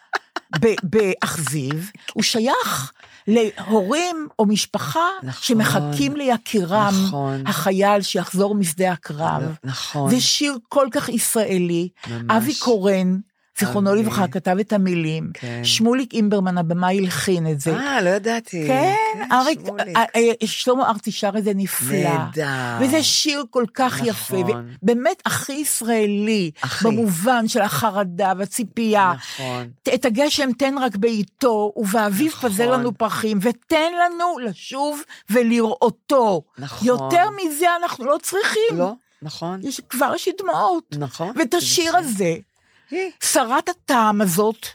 [SPEAKER 3] באכזיב, הוא שייך להורים או משפחה
[SPEAKER 4] נכון.
[SPEAKER 3] שמחכים ליקירם,
[SPEAKER 4] נכון.
[SPEAKER 3] החייל שיחזור משדה הקרב.
[SPEAKER 4] נכון.
[SPEAKER 3] זה שיר כל כך ישראלי.
[SPEAKER 4] ממש.
[SPEAKER 3] אבי קורן, זיכרונו. לברכה, כתב את המילים.
[SPEAKER 4] כן.
[SPEAKER 3] שמוליק אימברמן, הבמאי, הלחין את זה.
[SPEAKER 4] אה, לא ידעתי.
[SPEAKER 3] כן, אריק,
[SPEAKER 4] שמוליק.
[SPEAKER 3] אה, אה, שלמה ארצי שר את זה נפלא.
[SPEAKER 4] נהדר.
[SPEAKER 3] וזה שיר כל כך
[SPEAKER 4] נכון.
[SPEAKER 3] יפה, ובאמת הכי ישראלי,
[SPEAKER 4] הכי.
[SPEAKER 3] במובן של החרדה והציפייה.
[SPEAKER 4] נכון.
[SPEAKER 3] את הגשם תן רק בעיתו, ובאביב
[SPEAKER 4] נכון.
[SPEAKER 3] פזר לנו פרחים, ותן לנו לשוב ולראותו.
[SPEAKER 4] נכון.
[SPEAKER 3] יותר מזה אנחנו לא צריכים.
[SPEAKER 4] לא, נכון.
[SPEAKER 3] יש, כבר יש לי דמעות.
[SPEAKER 4] נכון.
[SPEAKER 3] ואת השיר
[SPEAKER 4] זה
[SPEAKER 3] הזה. שרת הטעם הזאת,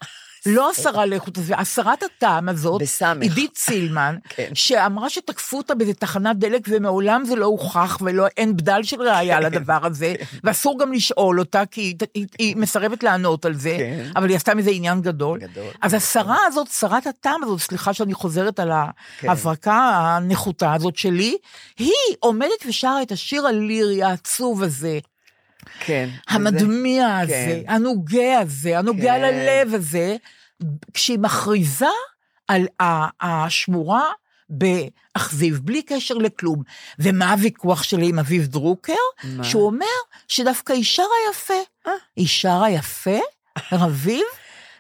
[SPEAKER 3] לא השרה לאיכות הסביבה, השרת הטעם הזאת,
[SPEAKER 4] בסמך.
[SPEAKER 3] עידית סילמן, *laughs*
[SPEAKER 4] כן.
[SPEAKER 3] שאמרה שתקפו אותה באיזה תחנת דלק ומעולם זה לא הוכח ואין בדל של ראייה
[SPEAKER 4] כן.
[SPEAKER 3] לדבר הזה, *laughs* ואסור גם לשאול אותה כי היא, היא, היא מסרבת לענות על זה,
[SPEAKER 4] כן.
[SPEAKER 3] אבל היא עשתה מזה עניין גדול.
[SPEAKER 4] גדול.
[SPEAKER 3] אז השרה הזאת, שרת הטעם הזאת, סליחה שאני חוזרת על
[SPEAKER 4] כן.
[SPEAKER 3] ההברקה הנחותה הזאת שלי, היא עומדת ושרה את השיר הלירי העצוב הזה.
[SPEAKER 4] כן.
[SPEAKER 3] המדמיע הזה,
[SPEAKER 4] כן.
[SPEAKER 3] הנוגע הזה, הנוגע
[SPEAKER 4] כן.
[SPEAKER 3] ללב הזה, כשהיא מכריזה על השמורה באכזיב, בלי קשר לכלום. ומה הוויכוח שלי עם אביב דרוקר?
[SPEAKER 4] מה?
[SPEAKER 3] שהוא אומר שדווקא היא שרה יפה.
[SPEAKER 4] אה.
[SPEAKER 3] היא שרה יפה, רביב,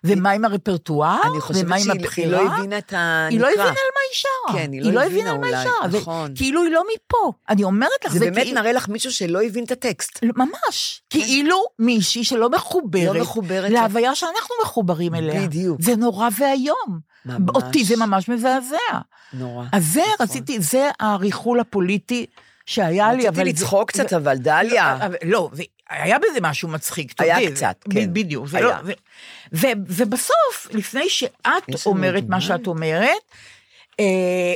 [SPEAKER 3] ומה עם הרפרטואר?
[SPEAKER 4] אני חושבת
[SPEAKER 3] ומה עם
[SPEAKER 4] שהיא היא
[SPEAKER 3] הבחירה?
[SPEAKER 4] לא הבינה את הנקרא.
[SPEAKER 3] היא לא הבינה על מה היא שרה.
[SPEAKER 4] כן, היא לא הבינה
[SPEAKER 3] על מה היא שרה.
[SPEAKER 4] נכון.
[SPEAKER 3] כאילו היא לא מפה. אני אומרת לך,
[SPEAKER 4] זה
[SPEAKER 3] זה
[SPEAKER 4] באמת
[SPEAKER 3] כאילו...
[SPEAKER 4] מראה לך מישהו שלא הבין את הטקסט.
[SPEAKER 3] לא, ממש. כאילו מישהי שלא מחוברת,
[SPEAKER 4] לא מחוברת
[SPEAKER 3] להוויה שאנחנו מחוברים אליה.
[SPEAKER 4] בדיוק.
[SPEAKER 3] זה נורא ואיום.
[SPEAKER 4] ממש.
[SPEAKER 3] אותי זה ממש מזעזע.
[SPEAKER 4] נורא.
[SPEAKER 3] אז זה
[SPEAKER 4] נכון.
[SPEAKER 3] רציתי, זה הריחול הפוליטי שהיה לי, אבל...
[SPEAKER 4] רציתי
[SPEAKER 3] זה-
[SPEAKER 4] לצחוק קצת, אבל דליה.
[SPEAKER 3] לא, היה בזה משהו מצחיק,
[SPEAKER 4] היה קצת, כן.
[SPEAKER 3] בדיוק. זה
[SPEAKER 4] היה.
[SPEAKER 3] לא- ו- ו- ובסוף, לפני שאת אומרת מה? שאת אומרת, אה,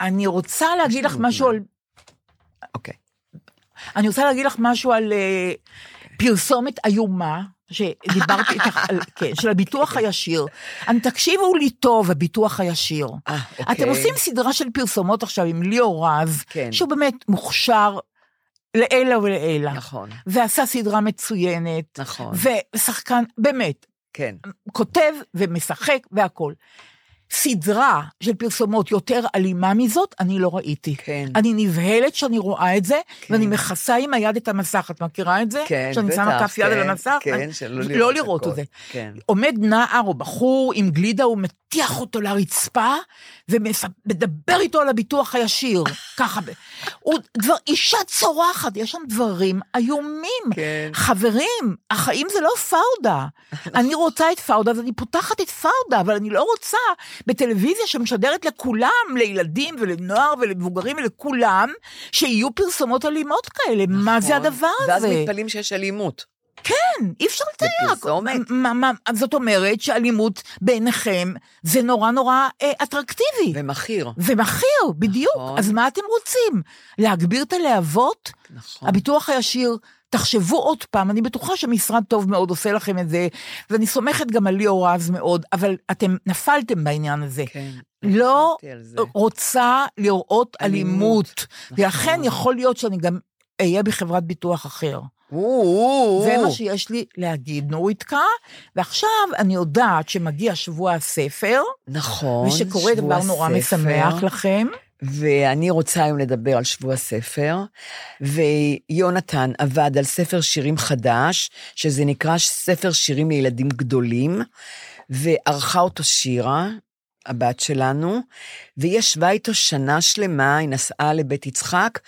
[SPEAKER 3] אני רוצה להגיד לך משהו. על
[SPEAKER 4] אוקיי.
[SPEAKER 3] אני רוצה להגיד לך משהו על אה, פרסומת איומה, שדיברתי איתך, *laughs* על, כן, של הביטוח הישיר. אני, תקשיבו לי טוב, הביטוח הישיר.
[SPEAKER 4] אה, אוקיי.
[SPEAKER 3] אתם עושים סדרה של פרסומות עכשיו עם ליאור רז,
[SPEAKER 4] כן.
[SPEAKER 3] שהוא באמת מוכשר לעילא ולעילא,
[SPEAKER 4] נכון,
[SPEAKER 3] ועשה סדרה מצוינת,
[SPEAKER 4] נכון.
[SPEAKER 3] ושחקן, באמת,
[SPEAKER 4] כן.
[SPEAKER 3] כותב ומשחק והכול. סדרה של פרסומות יותר אלימה מזאת, אני לא ראיתי.
[SPEAKER 4] כן.
[SPEAKER 3] אני נבהלת שאני רואה את זה,
[SPEAKER 4] כן.
[SPEAKER 3] ואני מכסה עם היד את המסך, את מכירה את זה?
[SPEAKER 4] כן,
[SPEAKER 3] שאני שמה
[SPEAKER 4] בטח,
[SPEAKER 3] כף יד
[SPEAKER 4] כן,
[SPEAKER 3] על המסך?
[SPEAKER 4] כן,
[SPEAKER 3] אני-
[SPEAKER 4] שלא
[SPEAKER 3] לא
[SPEAKER 4] לראות
[SPEAKER 3] לראות
[SPEAKER 4] הכל.
[SPEAKER 3] את זה.
[SPEAKER 4] כן.
[SPEAKER 3] עומד נער או בחור עם גלידה, הוא מטיח אותו לרצפה, ומדבר איתו על הביטוח הישיר, *laughs* ככה. הוא דבר, אישה צורחת, יש שם דברים איומים.
[SPEAKER 4] כן.
[SPEAKER 3] חברים, החיים זה לא פאודה. *laughs* אני רוצה את פאודה, אז אני פותחת את פאודה, אבל אני לא רוצה בטלוויזיה שמשדרת לכולם, לילדים ולנוער ולמבוגרים ולכולם, שיהיו פרסומות אלימות כאלה. מה זה
[SPEAKER 4] נכון.
[SPEAKER 3] הדבר
[SPEAKER 4] ואז
[SPEAKER 3] הזה?
[SPEAKER 4] מתפלאים שיש אלימות.
[SPEAKER 3] כן, אי אפשר לתאר. מה- מה- זאת אומרת שאלימות בעיניכם זה נורא נורא אה, אטרקטיבי.
[SPEAKER 4] ומכיר.
[SPEAKER 3] ומכיר, בדיוק.
[SPEAKER 4] נכון.
[SPEAKER 3] אז מה אתם רוצים? להגביר את הלהבות?
[SPEAKER 4] נכון.
[SPEAKER 3] הביטוח הישיר, תחשבו עוד פעם, אני בטוחה שמשרד טוב מאוד עושה לכם את זה, ואני סומכת גם על ליאור רז מאוד, אבל אתם נפלתם בעניין הזה.
[SPEAKER 4] כן.
[SPEAKER 3] לא
[SPEAKER 4] זה.
[SPEAKER 3] רוצה לראות
[SPEAKER 4] אלימות,
[SPEAKER 3] אלימות,
[SPEAKER 4] נכון.
[SPEAKER 3] ולכן יכול להיות שאני גם אהיה בחברת ביטוח אחר. זה. מה שיש לי להגיד, נוריתקה, ועכשיו אני יודעת שמגיע שבוע הספר,
[SPEAKER 4] נכון.
[SPEAKER 3] ושקורה דבר
[SPEAKER 4] שבוע
[SPEAKER 3] נורא. משמח לכם.
[SPEAKER 4] ואני רוצה היום לדבר על שבוע ספר, ויונתן עבד על ספר שירים חדש, שזה נקרא ספר שירים לילדים גדולים, וערכה אותו שירה, הבת שלנו, והיא ישבה איתו שנה שלמה, היא נסעה לבית יצחק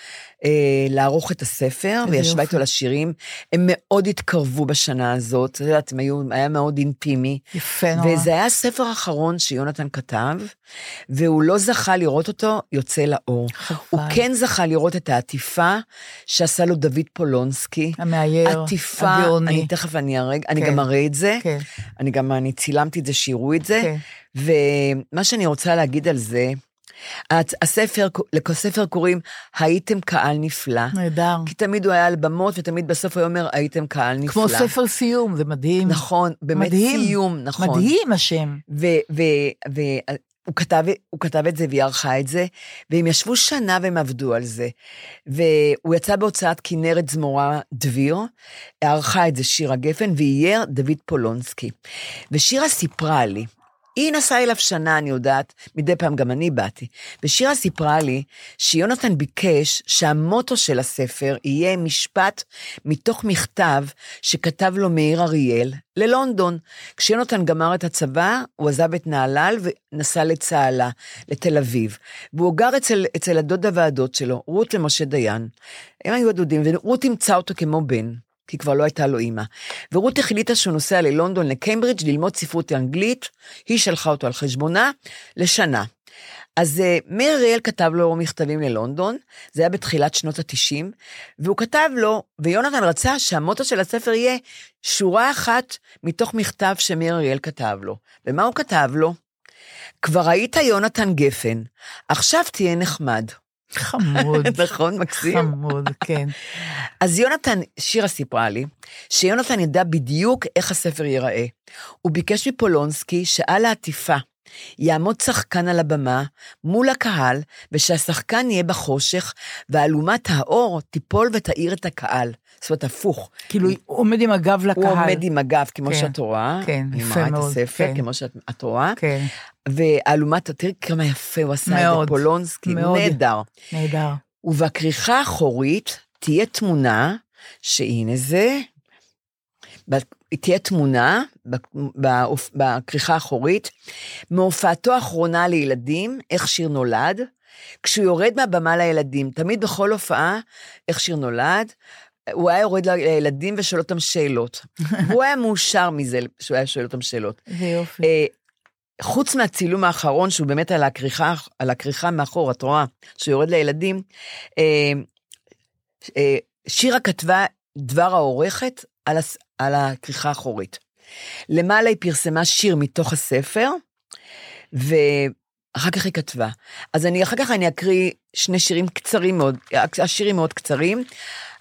[SPEAKER 4] אה, לערוך את הספר, וישבה
[SPEAKER 3] יופי.
[SPEAKER 4] איתו לשירים. הם מאוד התקרבו בשנה הזאת, את יודעת, היו, היה מאוד אינטימי.
[SPEAKER 3] יפה נורא.
[SPEAKER 4] וזה היה הספר האחרון שיונתן כתב, והוא לא זכה לראות אותו יוצא לאור.
[SPEAKER 3] חבל.
[SPEAKER 4] הוא כן זכה לראות את העטיפה שעשה לו דוד פולונסקי.
[SPEAKER 3] המאייר,
[SPEAKER 4] עטיפה,
[SPEAKER 3] הגאוני.
[SPEAKER 4] אני תכף אני אראה, אני
[SPEAKER 3] כן.
[SPEAKER 4] גם אראה את זה.
[SPEAKER 3] כן,
[SPEAKER 4] אני גם, אני צילמתי את זה, שיראו את זה.
[SPEAKER 3] כן.
[SPEAKER 4] ומה שאני רוצה להגיד על זה, הצ- הספר, לספר קוראים הייתם קהל נפלא.
[SPEAKER 3] נהדר.
[SPEAKER 4] כי תמיד הוא היה על במות, ותמיד בסוף הוא אומר, הייתם קהל נפלא.
[SPEAKER 3] כמו ספר סיום, זה מדהים.
[SPEAKER 4] נכון, באמת
[SPEAKER 3] מדהים.
[SPEAKER 4] סיום, נכון.
[SPEAKER 3] מדהים השם.
[SPEAKER 4] והוא כתב, כתב את זה והיא ערכה את זה, והם ישבו שנה והם עבדו על זה. והוא יצא בהוצאת כנרת זמורה דביר, ערכה את זה שירה גפן, ואייר דוד פולונסקי. ושירה סיפרה לי, היא נסעה אליו שנה, אני יודעת, מדי פעם גם אני באתי. ושירה סיפרה לי שיונתן ביקש שהמוטו של הספר יהיה משפט מתוך מכתב שכתב לו מאיר אריאל ללונדון. כשיונתן גמר את הצבא, הוא עזב את נהלל ונסע לצהלה, לתל אביב. והוא גר אצל, אצל הדודה והדוד שלו, רות ומשה דיין. הם היו הדודים, ורות אימצה אותו כמו בן. כי כבר לא הייתה לו אימא. ורות החליטה שהוא נוסע ללונדון, לקיימברידג', ללמוד ספרות אנגלית, היא שלחה אותו על חשבונה, לשנה. אז uh, מאיר אריאל כתב לו מכתבים ללונדון, זה היה בתחילת שנות ה-90, והוא כתב לו, ויונתן רצה שהמוטו של הספר יהיה שורה אחת מתוך מכתב שמאיר אריאל כתב לו. ומה הוא כתב לו? כבר היית יונתן גפן, עכשיו תהיה נחמד.
[SPEAKER 3] חמוד. *laughs*
[SPEAKER 4] נכון, מקסים?
[SPEAKER 3] חמוד, כן.
[SPEAKER 4] אז יונתן, שירה סיפרה לי, שיונתן ידע בדיוק איך הספר ייראה. הוא ביקש מפולונסקי שעל העטיפה יעמוד שחקן על הבמה מול הקהל, ושהשחקן יהיה בחושך, ואלומת האור תיפול ותאיר את הקהל. זאת אומרת, הפוך.
[SPEAKER 3] כאילו, הוא עומד עם הגב לקהל.
[SPEAKER 4] הוא עומד עם הגב, כמו
[SPEAKER 3] כן,
[SPEAKER 4] שאת רואה.
[SPEAKER 3] כן, יפה
[SPEAKER 4] מראה את
[SPEAKER 3] מאוד,
[SPEAKER 4] הספר,
[SPEAKER 3] כן.
[SPEAKER 4] כמו שאת את רואה.
[SPEAKER 3] כן,
[SPEAKER 4] ואלומת, תראי כמה יפה הוא עשה את זה,
[SPEAKER 3] מאוד,
[SPEAKER 4] פולונסקי,
[SPEAKER 3] מאוד.
[SPEAKER 4] נהדר.
[SPEAKER 3] נהדר.
[SPEAKER 4] ובכריכה האחורית תהיה תמונה, שהנה זה, תהיה תמונה בכריכה האחורית, מהופעתו האחרונה לילדים, איך שיר נולד, כשהוא יורד מהבמה לילדים, תמיד בכל הופעה, איך שיר נולד, הוא היה יורד לילדים ושואל אותם שאלות. *laughs* והוא היה מאושר מזה שהוא היה שואל אותם שאלות.
[SPEAKER 3] איזה יופי.
[SPEAKER 4] אה, חוץ מהצילום האחרון, שהוא באמת על הכריכה, על הכריכה מאחור, את רואה, שהוא יורד לילדים, אה, אה, שירה כתבה דבר העורכת על, הס, על הכריכה האחורית. למעלה היא פרסמה שיר מתוך הספר, ואחר כך היא כתבה. אז אני, אחר כך אני אקריא שני שירים קצרים מאוד, השירים מאוד קצרים.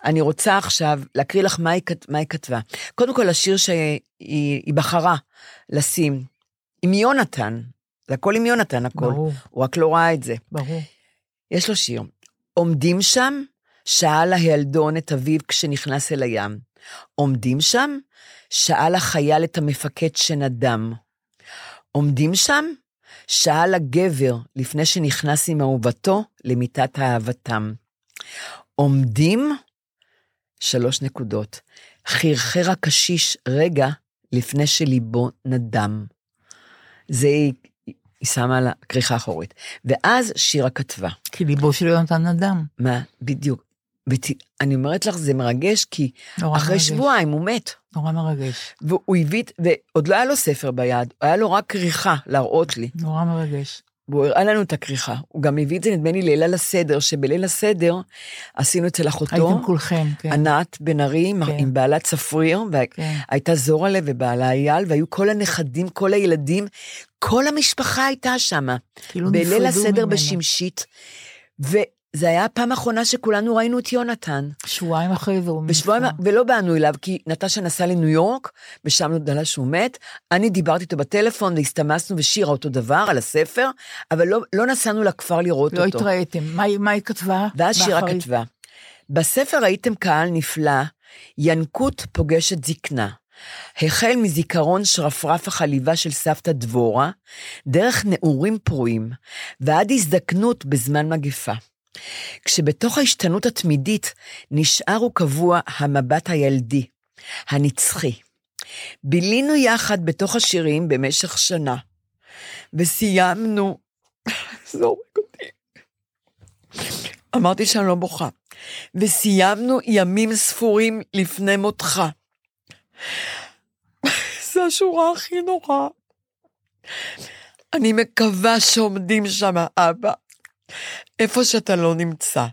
[SPEAKER 4] אני רוצה עכשיו להקריא לך מה היא, כת- מה היא כתבה. קודם כל, השיר שהיא היא בחרה לשים, עם יונתן, זה הכל עם יונתן, הכל.
[SPEAKER 3] ברור,
[SPEAKER 4] הוא רק לא ראה את זה.
[SPEAKER 3] ברור.
[SPEAKER 4] יש לו שיר. עומדים שם, שאל הילדון את אביו כשנכנס אל הים. עומדים שם, שאל החייל את המפקד שנדם. עומדים שם, שאל הגבר לפני שנכנס עם אהובתו למיטת אהבתם. עומדים, שלוש נקודות, חרחר הקשיש רגע לפני שליבו נדם. זה היא, היא שמה על הכריכה האחורית. ואז שירה כתבה.
[SPEAKER 3] כי ליבו של יונתן אדם.
[SPEAKER 4] מה, בדיוק. ות... אני אומרת לך, זה מרגש, כי אחרי
[SPEAKER 3] מרגש.
[SPEAKER 4] שבועיים הוא מת.
[SPEAKER 3] נורא מרגש.
[SPEAKER 4] והוא הביא, ועוד לא היה לו ספר ביד, היה לו רק כריכה להראות לי.
[SPEAKER 3] נורא מרגש.
[SPEAKER 4] והוא הראה לנו את הכריכה. הוא גם הביא את זה, נדמה לי, ליל הסדר, שבליל הסדר עשינו אצל אחותו,
[SPEAKER 3] הייתם כולכם, כן.
[SPEAKER 4] ענת בן ארי,
[SPEAKER 3] כן.
[SPEAKER 4] עם בעלת צפריר,
[SPEAKER 3] כן.
[SPEAKER 4] והייתה זורלה ובעלה אייל, והיו כל הנכדים, כל הילדים, כל המשפחה הייתה שם.
[SPEAKER 3] כאילו
[SPEAKER 4] בליל
[SPEAKER 3] נפרדו
[SPEAKER 4] הסדר
[SPEAKER 3] ממנו.
[SPEAKER 4] בשמשית, וזה היה הפעם האחרונה שכולנו ראינו את יונתן.
[SPEAKER 3] שבועיים אחרי זה הוא
[SPEAKER 4] בשבועיים. ולא באנו אליו, כי נטשה נסעה לניו יורק, ושם נודע שהוא מת. אני דיברתי איתו בטלפון, והסתמסנו ושירה אותו דבר על הספר, אבל לא, לא נסענו לכפר לראות
[SPEAKER 3] לא
[SPEAKER 4] אותו.
[SPEAKER 3] התראיתם. מה מה היא כתבה?
[SPEAKER 4] ואז שירה
[SPEAKER 3] באחרית?
[SPEAKER 4] כתבה, בספר הייתם קהל נפלא, ינקות פוגשת זקנה. החל מזיכרון שרפרף החליבה של סבתא דבורה, דרך נעורים פרועים, ועד הזדקנות בזמן מגפה. כשבתוך ההשתנות התמידית נשאר וקבוע המבט הילדי, הנצחי. בילינו יחד בתוך השירים במשך שנה. וסיימנו, *laughs* זה הורג אותי. אמרתי שאני לא בוכה. וסיימנו ימים ספורים לפני מותך. *laughs* זו השורה הכי נוראה. אני מקווה שעומדים שם, אבא, איפה שאתה לא נמצא.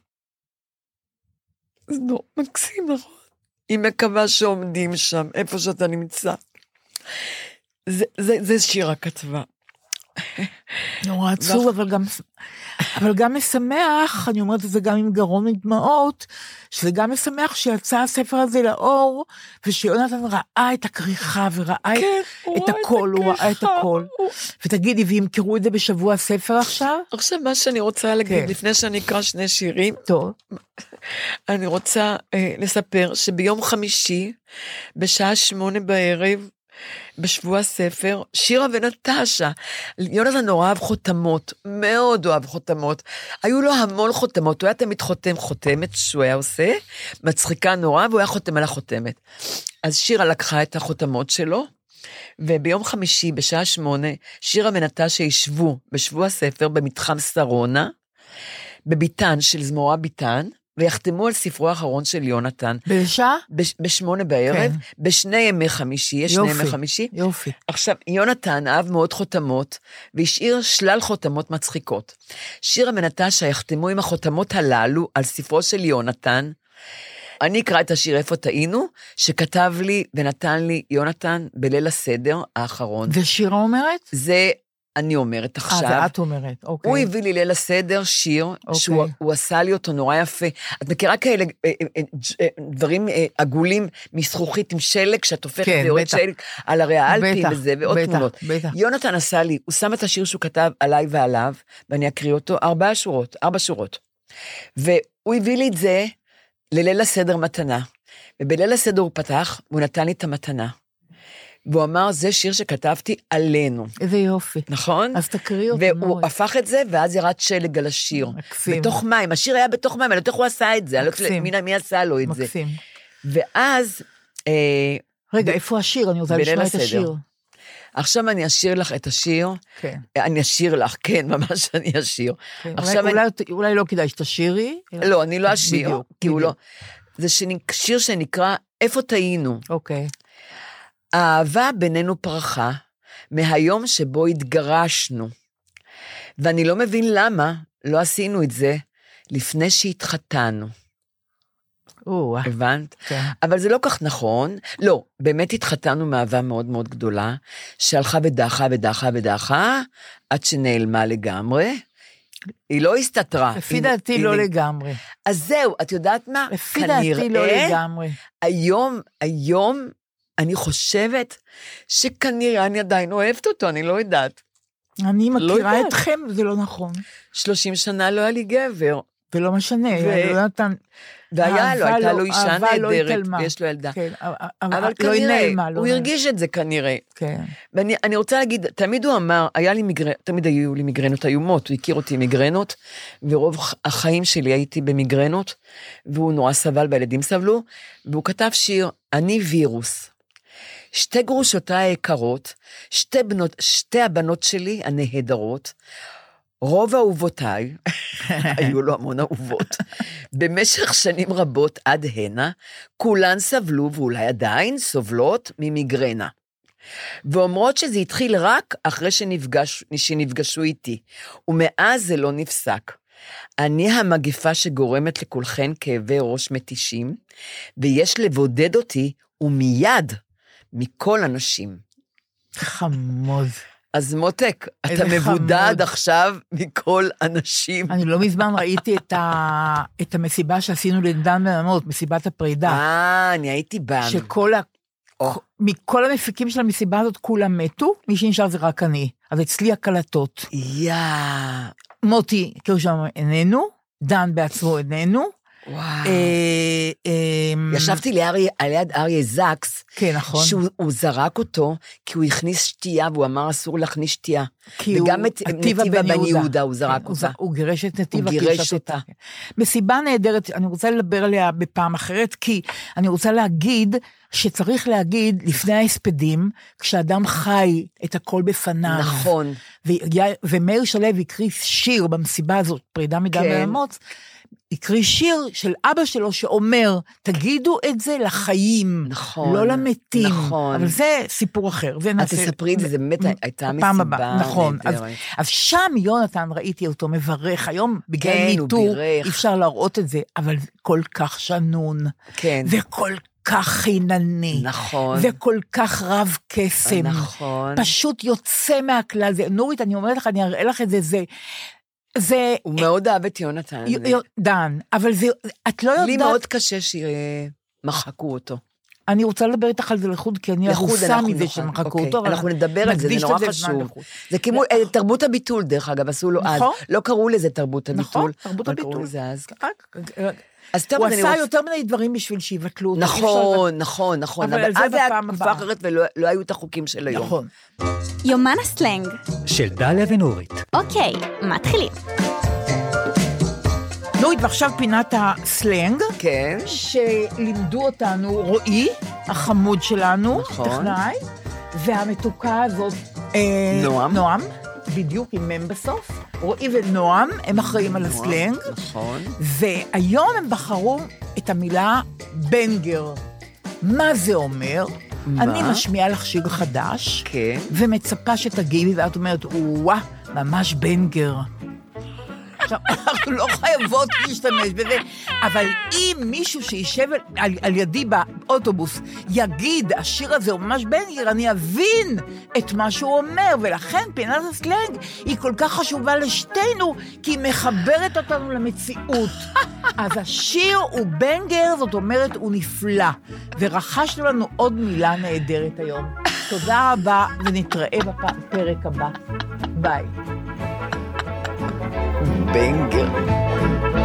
[SPEAKER 4] זה נורא מקסים, נכון? היא מקווה שעומדים שם, איפה שאתה נמצא. זה, זה, זה שירה כתבה.
[SPEAKER 3] נורא עצוב, אבל גם, אבל גם משמח, אני אומרת את זה גם עם גרון מדמעות, שזה גם משמח שיצא הספר הזה לאור, ושיונתן ראה את הכריכה וראה
[SPEAKER 4] כן,
[SPEAKER 3] את, את הכל, הוא ראה את הכל.
[SPEAKER 4] הוא-
[SPEAKER 3] ותגידי, וימכרו את זה בשבוע הספר עכשיו?
[SPEAKER 4] עכשיו, מה שאני רוצה להגיד,
[SPEAKER 3] כן.
[SPEAKER 4] לפני שאני אקרא שני שירים,
[SPEAKER 3] טוב.
[SPEAKER 4] אני רוצה אה, לספר שביום חמישי, בשעה שמונה בערב, בשבוע הספר, שירה ונטשה. יונתן נורא אהב חותמות, מאוד אוהב חותמות. היו לו המון חותמות, הוא היה תמיד חותם חותמת שהוא היה עושה, מצחיקה נורא, והוא היה חותם על החותמת. אז שירה לקחה את החותמות שלו, וביום חמישי, בשעה שמונה, שירה ונטשה ישבו בשבוע הספר במתחם שרונה, בביתן של זמורה ביתן, ויחתמו על ספרו האחרון של יונתן.
[SPEAKER 3] בשעה?
[SPEAKER 4] בש- בשמונה בערב,
[SPEAKER 3] כן.
[SPEAKER 4] בשני ימי חמישי, יש שני. ימי חמישי.
[SPEAKER 3] יופי.
[SPEAKER 4] עכשיו, יונתן אהב מאוד חותמות, והשאיר שלל חותמות מצחיקות. שירה ונטשה יחתמו עם החותמות הללו על ספרו של יונתן. אני אקרא את השיר "איפה טעינו", שכתב לי ונתן לי יונתן בליל הסדר האחרון.
[SPEAKER 3] ושירה אומרת?
[SPEAKER 4] זה אני אומרת
[SPEAKER 3] אה,
[SPEAKER 4] עכשיו.
[SPEAKER 3] זה את אומרת, אוקיי.
[SPEAKER 4] הוא הביא לי ליל הסדר שיר,
[SPEAKER 3] אוקיי.
[SPEAKER 4] שהוא הוא עשה לי אותו נורא יפה. את מכירה כאלה אה, אה, אה, אה, דברים אה, עגולים מזכוכית עם שלג, שאת הופכת
[SPEAKER 3] כן,
[SPEAKER 4] ויורד. שלג על הרי האלפים
[SPEAKER 3] בטח,
[SPEAKER 4] וזה, ועוד
[SPEAKER 3] בטח,
[SPEAKER 4] תמונות.
[SPEAKER 3] בטח.
[SPEAKER 4] יונתן עשה לי, הוא שם את השיר שהוא כתב עליי ועליו, ואני אקריא אותו, ארבע שורות, ארבע שורות. והוא הביא לי את זה לליל הסדר מתנה. ובליל הסדר הוא פתח, והוא נתן לי את המתנה. והוא אמר, זה שיר שכתבתי עלינו,
[SPEAKER 3] איזה יופי.
[SPEAKER 4] נכון?
[SPEAKER 3] אז תקריא אותו,
[SPEAKER 4] והוא
[SPEAKER 3] נורית.
[SPEAKER 4] הפך את זה, ואז ירד שלג על השיר.
[SPEAKER 3] מקסים.
[SPEAKER 4] בתוך מים, השיר היה בתוך מים, אני לא יודעת איך הוא עשה את זה, אני לא יודעת
[SPEAKER 3] מקסים.
[SPEAKER 4] מי, מי עשה לו את זה.
[SPEAKER 3] מקסים.
[SPEAKER 4] ואז, אה,
[SPEAKER 3] רגע, איפה השיר? אני רוצה לשמוע את
[SPEAKER 4] הסדר.
[SPEAKER 3] השיר.
[SPEAKER 4] עכשיו אני אשיר לך את השיר,
[SPEAKER 3] כן.
[SPEAKER 4] אני אשיר לך, כן, *laughs* ממש אני אשיר.
[SPEAKER 3] כן.
[SPEAKER 4] עכשיו
[SPEAKER 3] אולי-
[SPEAKER 4] אני-
[SPEAKER 3] אולי- אולי לא כדאי שתשירי. אלא-
[SPEAKER 4] לא, אני לא אשיר,
[SPEAKER 3] בדיוק,
[SPEAKER 4] כי הוא לא...
[SPEAKER 3] בדיוק.
[SPEAKER 4] זה שיר שנקרא "איפה טעינו".
[SPEAKER 3] אוקיי.
[SPEAKER 4] האהבה בינינו פרחה מהיום שבו התגרשנו. ואני לא מבין למה לא עשינו את זה לפני שהתחתנו.
[SPEAKER 3] או,
[SPEAKER 4] הבנת?
[SPEAKER 3] כן.
[SPEAKER 4] אבל זה לא כך נכון. לא, באמת התחתנו מאהבה מאוד מאוד גדולה, שהלכה ודחה ודחה ודחה, עד שנעלמה לגמרי. היא לא הסתתרה.
[SPEAKER 3] לפי
[SPEAKER 4] היא-
[SPEAKER 3] דעתי
[SPEAKER 4] היא-
[SPEAKER 3] לא לגמרי.
[SPEAKER 4] אז זהו, את יודעת מה?
[SPEAKER 3] לפי דעתי לא
[SPEAKER 4] כנראה
[SPEAKER 3] לגמרי.
[SPEAKER 4] היום, היום, אני חושבת שכנראה אני עדיין אוהבת אותו, אני לא יודעת.
[SPEAKER 3] אני
[SPEAKER 4] לא
[SPEAKER 3] מכירה
[SPEAKER 4] יודעת.
[SPEAKER 3] אתכם, זה לא נכון.
[SPEAKER 4] 30 שנה לא היה לי גבר,
[SPEAKER 3] ולא משנה,
[SPEAKER 4] ו-
[SPEAKER 3] יונתן,
[SPEAKER 4] והיה לו,
[SPEAKER 3] אהבה
[SPEAKER 4] הייתה
[SPEAKER 3] לא-
[SPEAKER 4] לו אישה
[SPEAKER 3] לא
[SPEAKER 4] נהדרת,
[SPEAKER 3] התעלמה.
[SPEAKER 4] ויש לו ילדה.
[SPEAKER 3] כן, אבל
[SPEAKER 4] אבל
[SPEAKER 3] לא
[SPEAKER 4] כנראה,
[SPEAKER 3] נעלמה, לא
[SPEAKER 4] הוא. הרגיש את זה כנראה.
[SPEAKER 3] כן.
[SPEAKER 4] ואני אני רוצה להגיד, תמיד הוא אמר, היה לי מיגרנות, תמיד היו לי מיגרנות איומות, הוא הכיר אותי עם מיגרנות, ורוב החיים שלי הייתי במיגרנות, והוא נורא סבל והילדים סבלו, והוא כתב שיר, אני וירוס. שתי גרושותיי היקרות, שתי, בנות, שתי הבנות שלי הנהדרות, רוב אהובותיי, *laughs* היו לו המון אהובות, במשך שנים רבות עד הנה, כולן סבלו ואולי עדיין סובלות ממיגרנה. ואומרות שזה התחיל רק אחרי שנפגש, שנפגשו איתי, ומאז זה לא נפסק. אני המגפה שגורמת לכולכן כאבי ראש מתישים, ויש לבודד אותי, ומיד, מכל הנשים.
[SPEAKER 3] חמוד.
[SPEAKER 4] אז מותק, אתה מבודד
[SPEAKER 3] חמוד.
[SPEAKER 4] עכשיו מכל הנשים.
[SPEAKER 3] אני לא מזמן ראיתי את, ה... את המסיבה שעשינו לדן מלמות, מסיבת הפרידה.
[SPEAKER 4] אה, אני הייתי בה.
[SPEAKER 3] שכל ה...
[SPEAKER 4] או.
[SPEAKER 3] מכל המפיקים של המסיבה הזאת כולם מתו, מי שנשאר זה רק אני. אז אצלי הקלטות.
[SPEAKER 4] יא,
[SPEAKER 3] מוטי קירשם איננו, דן בעצמו איננו.
[SPEAKER 4] וואו.
[SPEAKER 3] אה, אה,
[SPEAKER 4] ישבתי ליד, ליד אריה זקס,
[SPEAKER 3] כן, נכון.
[SPEAKER 4] שהוא הוא זרק אותו, כי הוא הכניס שתייה, והוא אמר אסור להכניס שתייה.
[SPEAKER 3] כי
[SPEAKER 4] וגם
[SPEAKER 3] הוא-
[SPEAKER 4] את
[SPEAKER 3] עטיבה
[SPEAKER 4] נתיבה
[SPEAKER 3] בן יהודה.
[SPEAKER 4] הוא זרק
[SPEAKER 3] כן,
[SPEAKER 4] אותה.
[SPEAKER 3] הוא גירש את נתיבה.
[SPEAKER 4] הוא גירש. אותה.
[SPEAKER 3] מסיבה נהדרת, אני רוצה לדבר עליה בפעם אחרת, כי אני רוצה להגיד שצריך להגיד לפני ההספדים, כשאדם חי את הכל בפניו.
[SPEAKER 4] נכון.
[SPEAKER 3] ומאיר שלו הקריא שיר במסיבה הזאת, פרידה מדם
[SPEAKER 4] כן.
[SPEAKER 3] הקריא שיר של אבא שלו שאומר, תגידו את זה לחיים,
[SPEAKER 4] נכון,
[SPEAKER 3] לא למתים.
[SPEAKER 4] נכון.
[SPEAKER 3] אבל זה סיפור אחר. זה
[SPEAKER 4] את
[SPEAKER 3] נעשה-
[SPEAKER 4] תספרי את זה, זה באמת הייתה מסיבה
[SPEAKER 3] הבאה, נכון. אז. אז שם יונתן, ראיתי אותו מברך, היום בגלל
[SPEAKER 4] כן, בירך.
[SPEAKER 3] אי אפשר להראות את זה, אבל כל כך שנון,
[SPEAKER 4] כן.
[SPEAKER 3] וכל כך חינני,
[SPEAKER 4] נכון.
[SPEAKER 3] וכל כך רב קסם.
[SPEAKER 4] נכון.
[SPEAKER 3] פשוט יוצא מהכלל. זה, נורית, אני אומרת לך, אני אראה לך את זה, זה... זה...
[SPEAKER 4] הוא מאוד אהב את יונתן.
[SPEAKER 3] דן, אבל זה, את לא יודעת...
[SPEAKER 4] לי מאוד קשה שמחקו אותו.
[SPEAKER 3] אני רוצה לדבר איתך על זה לחוד, כי אני
[SPEAKER 4] אנחנו
[SPEAKER 3] מזה. שמחקו
[SPEAKER 4] אוקיי,
[SPEAKER 3] אותו. אבל
[SPEAKER 4] אנחנו נדבר על זה, זה נורא חשוב. זה כמו אה, תרבות הביטול, דרך אגב, עשו לו אז.
[SPEAKER 3] נכון.
[SPEAKER 4] לא קראו לזה תרבות הביטול.
[SPEAKER 3] נכון, תרבות הביטול.
[SPEAKER 4] אז. טוב,
[SPEAKER 3] הוא עשה
[SPEAKER 4] רוצה...
[SPEAKER 3] יותר מדי דברים בשביל שיבטלו אותו. אי אפשר
[SPEAKER 4] נכון, נכון, נכון.
[SPEAKER 3] אבל
[SPEAKER 4] אבל
[SPEAKER 3] זה
[SPEAKER 4] אז זה היה תקופה. אחרת ולא לא היו את החוקים של היום.
[SPEAKER 3] נכון.
[SPEAKER 5] יומן הסלנג.
[SPEAKER 6] של דליה ונורית.
[SPEAKER 5] אוקיי, מתחילים.
[SPEAKER 3] נורית, ועכשיו פינת הסלנג,
[SPEAKER 4] כן.
[SPEAKER 3] שלימדו אותנו רועי, החמוד שלנו,
[SPEAKER 4] נכון.
[SPEAKER 3] טכנאי, והמתוקה הזאת, אה,
[SPEAKER 4] נועם.
[SPEAKER 3] נועם, בדיוק עם מ' בסוף. רועי ונועם, הם אחראים על הסלנג,
[SPEAKER 4] נכון.
[SPEAKER 3] והיום הם בחרו את המילה בנגר. מה זה אומר?
[SPEAKER 4] מה?
[SPEAKER 3] אני משמיעה לך שיר חדש,
[SPEAKER 4] כן.
[SPEAKER 3] ומצפה שתגיבי, ואת אומרת, וואה, ממש בנגר. עכשיו, *laughs* אנחנו לא חייבות להשתמש בזה, אבל אם מישהו שישב על, על ידי באוטובוס יגיד, השיר הזה הוא ממש בנגר, אני אבין את מה שהוא אומר, ולכן פינת הסלנג היא כל כך חשובה לשתינו, כי היא מחברת אותנו למציאות. *laughs* אז השיר הוא בנגר, זאת אומרת, הוא נפלא. ורכשנו לנו עוד מילה נהדרת היום. תודה רבה, ונתראה בפרק הבא. ביי.
[SPEAKER 4] בנגר.